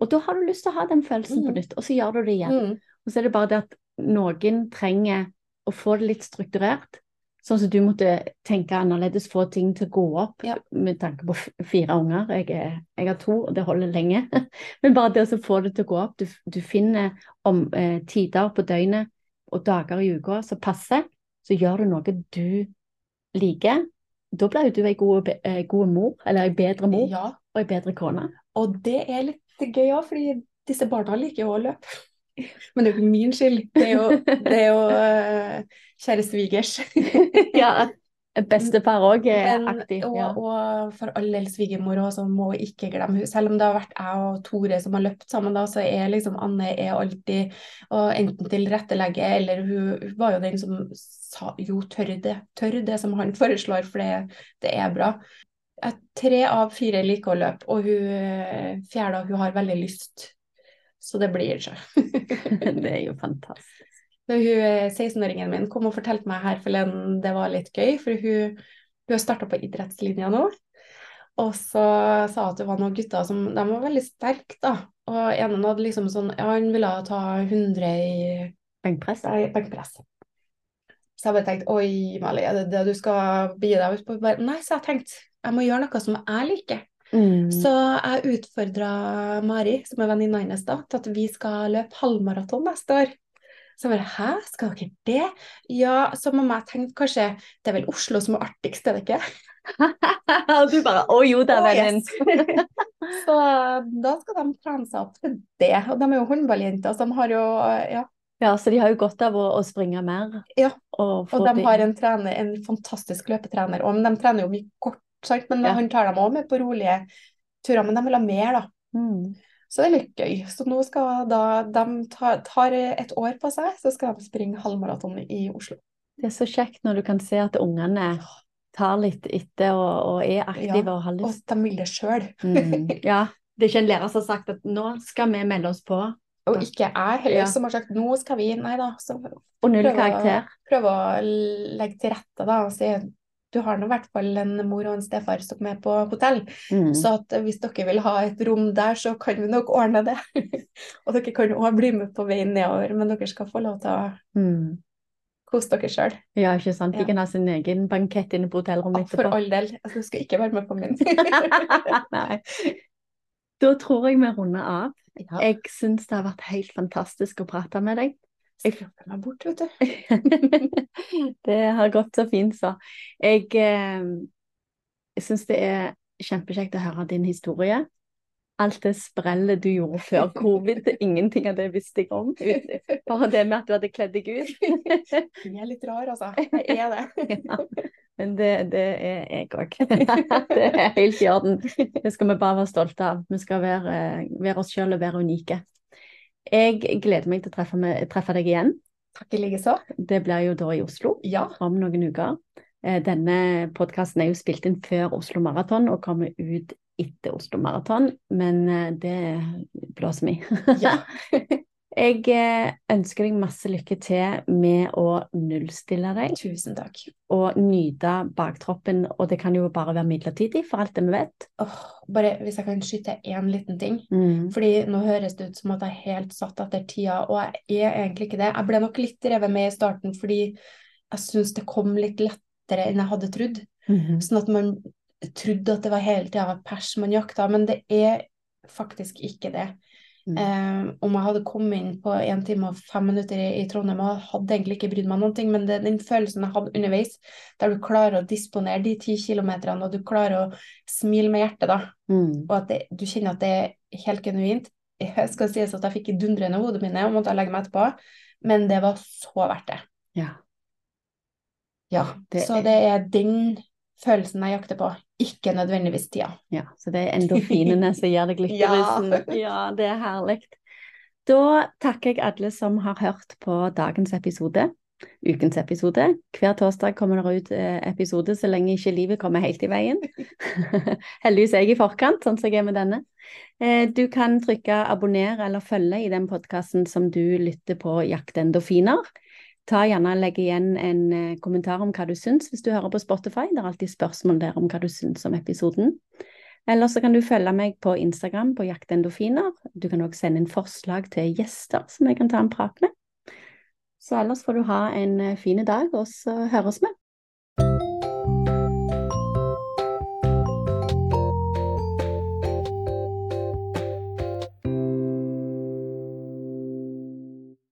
Og da har du lyst til å ha den følelsen på Mm. nytt, og så gjør du det igjen. Mm. Og så er det bare det at noen trenger å få det litt strukturert. Sånn som du måtte tenke annerledes, få ting til å gå opp Ja. med tanke på fire unger. Jeg, er, jeg har to, og det holder lenge. (laughs) Men bare det å få det til å gå opp. Du, du finner om, eh, tider på døgnet og dager i uka som passer. Så gjør du noe du liker. Da blir jo du ei eh, god mor, eller ei bedre mor, Ja. og ei bedre kone. Og det er litt gøy òg, fordi disse barna liker jo å løpe. (laughs) Men det er jo ikke min skyld. Det er jo, det er jo uh, kjære svigers. (laughs) ja, bestefar òg er Men- aktiv. Og, Ja. og for all del svigermor også, må ikke glemme henne. Selv om det har vært jeg og Tore som har løpt sammen, da, så er liksom Anne er alltid og enten tilrettelegge, eller hun var jo den som sa jo, tør det, tør det som han foreslår, for det, det er bra. Jeg, tre av fire liker å løpe, og hun eh, fjerde hun har veldig lyst. Så det blir seg. (laughs) Det er jo fantastisk. (laughs) Da hun eh, 16-åringen min kom og fortalte meg her forleden, det var litt gøy, for hun, hun har starta på idrettslinja nå. Og så sa at det var noen gutter som de var veldig sterke, da. Og ene hadde liksom sånn Ja, han ville ta 100 i Benkpress? benkpress. Så jeg bare tenkte oi, Mali, er det det du skal begi deg ut på? Bare, Nei, så jeg tenkte jeg må gjøre noe som jeg liker. Mm. Så jeg utfordra Mari, som er venninna hennes, da, til at vi skal løpe halvmaraton neste år. Så jeg bare hæ, skal dere det? Ja, så mamma tenkte kanskje det er vel Oslo som er artigst, er det ikke? (laughs) Og du bare Å jo det er vennen. yes. (laughs) så da skal de trene seg opp til det. Og de er jo håndballjenter, så de har jo ja. Ja, så de har jo godt av å, å springe mer. Ja, Og, Og de det- har en, trener, en fantastisk løpetrener. Og, men de trener jo mye kort, sant? men Ja. han tar dem òg med på rolige turer. Men de vil ha mer, da. Mm. Så det er litt gøy. Så nå skal da de tar, tar et år på seg, så skal de springe halvmaraton i Oslo. Det er så kjekt når du kan se at ungene tar litt etter og, og er aktive og har Og de vil det sjøl. Mm. (laughs) Ja. Det er ikke en lærer som har sagt at nå skal vi melde oss på, Og ikke jeg heller, Ja. som har sagt nå skal vi Nei da. Så og null Prøve å- karakter. prøve å legge til rette da, og si du har nå i hvert fall en mor og en stefar som er på hotell. Mm. Så at hvis dere vil ha et rom der, så kan vi nok ordne det. (laughs) og dere kan òg bli med på veien nedover, men dere skal få lov til å Mm. kose dere sjøl. Ja, ikke sant. De Ja. kan ha sin egen bankett inne på hotellrommet etterpå. For all del. Altså, du skal ikke være med på min. (laughs) Nei. Da tror jeg vi runder av. ja. Jeg syns det har vært helt fantastisk å prate med deg. Jeg Skrapper meg bort, vet du. (laughs) Det har gått så fint, så. Jeg, eh, syns det er kjempekjekt å høre din historie. Alt det sprellet du gjorde før covid, (laughs) ingenting av det visste jeg om. Bare det med at du hadde kledd deg ut. (laughs) Jeg er litt rar, altså. Jeg er det. Ja, men det, det er jeg òg. (laughs) Det er helt i orden. Det skal vi bare være stolte av. Vi skal være, være oss sjøl og være unike. Jeg gleder meg til å treffe, med, treffe deg igjen. Takk i likeså. Det blir jo da i Oslo Ja. om noen uker. Eh, Denne podkasten er jo spilt inn før Oslo Maraton og kommer ut etter Oslo Maraton, men eh, det blåser vi. Ja. (laughs) Jeg eh, ønsker deg masse lykke til med å nullstille deg Tusen takk. og nyte baktroppen, og det kan jo bare være midlertidig, for alt det vi vet. Oh, bare hvis jeg kan skyte én liten ting. Mm. Fordi nå høres det ut som at jeg er helt satt etter tida, og jeg er egentlig ikke det. Jeg ble nok litt revet med i starten fordi jeg syns det kom litt lettere enn jeg hadde trodd. Mhm. Sånn at man trodde at det var hele tida pers man jakta, men det er faktisk ikke det. Mm. Eh, om jeg hadde kommet inn på 1 time og 5 minutter i, i Trondheim og hadde egentlig ikke brydd meg noen ting, men det, den følelsen jeg hadde underveis, der du klarer å disponere de ti kilometerne, og du klarer å smile med hjertet, da, Mm. og at det, du kjenner at det er helt genuint. (laughs) Jeg skal sies at jeg fikk dundrende hodepine og måtte legge meg etterpå, men det var så verdt det. Ja. Ja, Det så er- det er den følelsen jeg jakter på, ikke nødvendigvis tida. ja. Så det er endorfinene som gjør deg lykkerusen. (laughs) Ja. Ja, det er herlig. Da takker jeg alle som har hørt på dagens episode. Ukens episode. Hver torsdag kommer det ut eh, episode så lenge ikke livet kommer helt i veien. (laughs) Heldigvis er jeg i forkant, sånn som jeg er med denne. Eh, Du kan trykke abonner eller følge i den podkasten som du lytter på Jakt endorfiner. Ta gjerne og Legg igjen en eh, kommentar om hva du syns hvis du hører på Spotify. Det er alltid spørsmål der om hva du syns om episoden. Eller så kan du følge meg på Instagram på jaktendorfiner. Du kan også sende inn forslag til gjester som jeg kan ta en prat med. Så ellers får du ha en eh, fin dag, og så høres vi.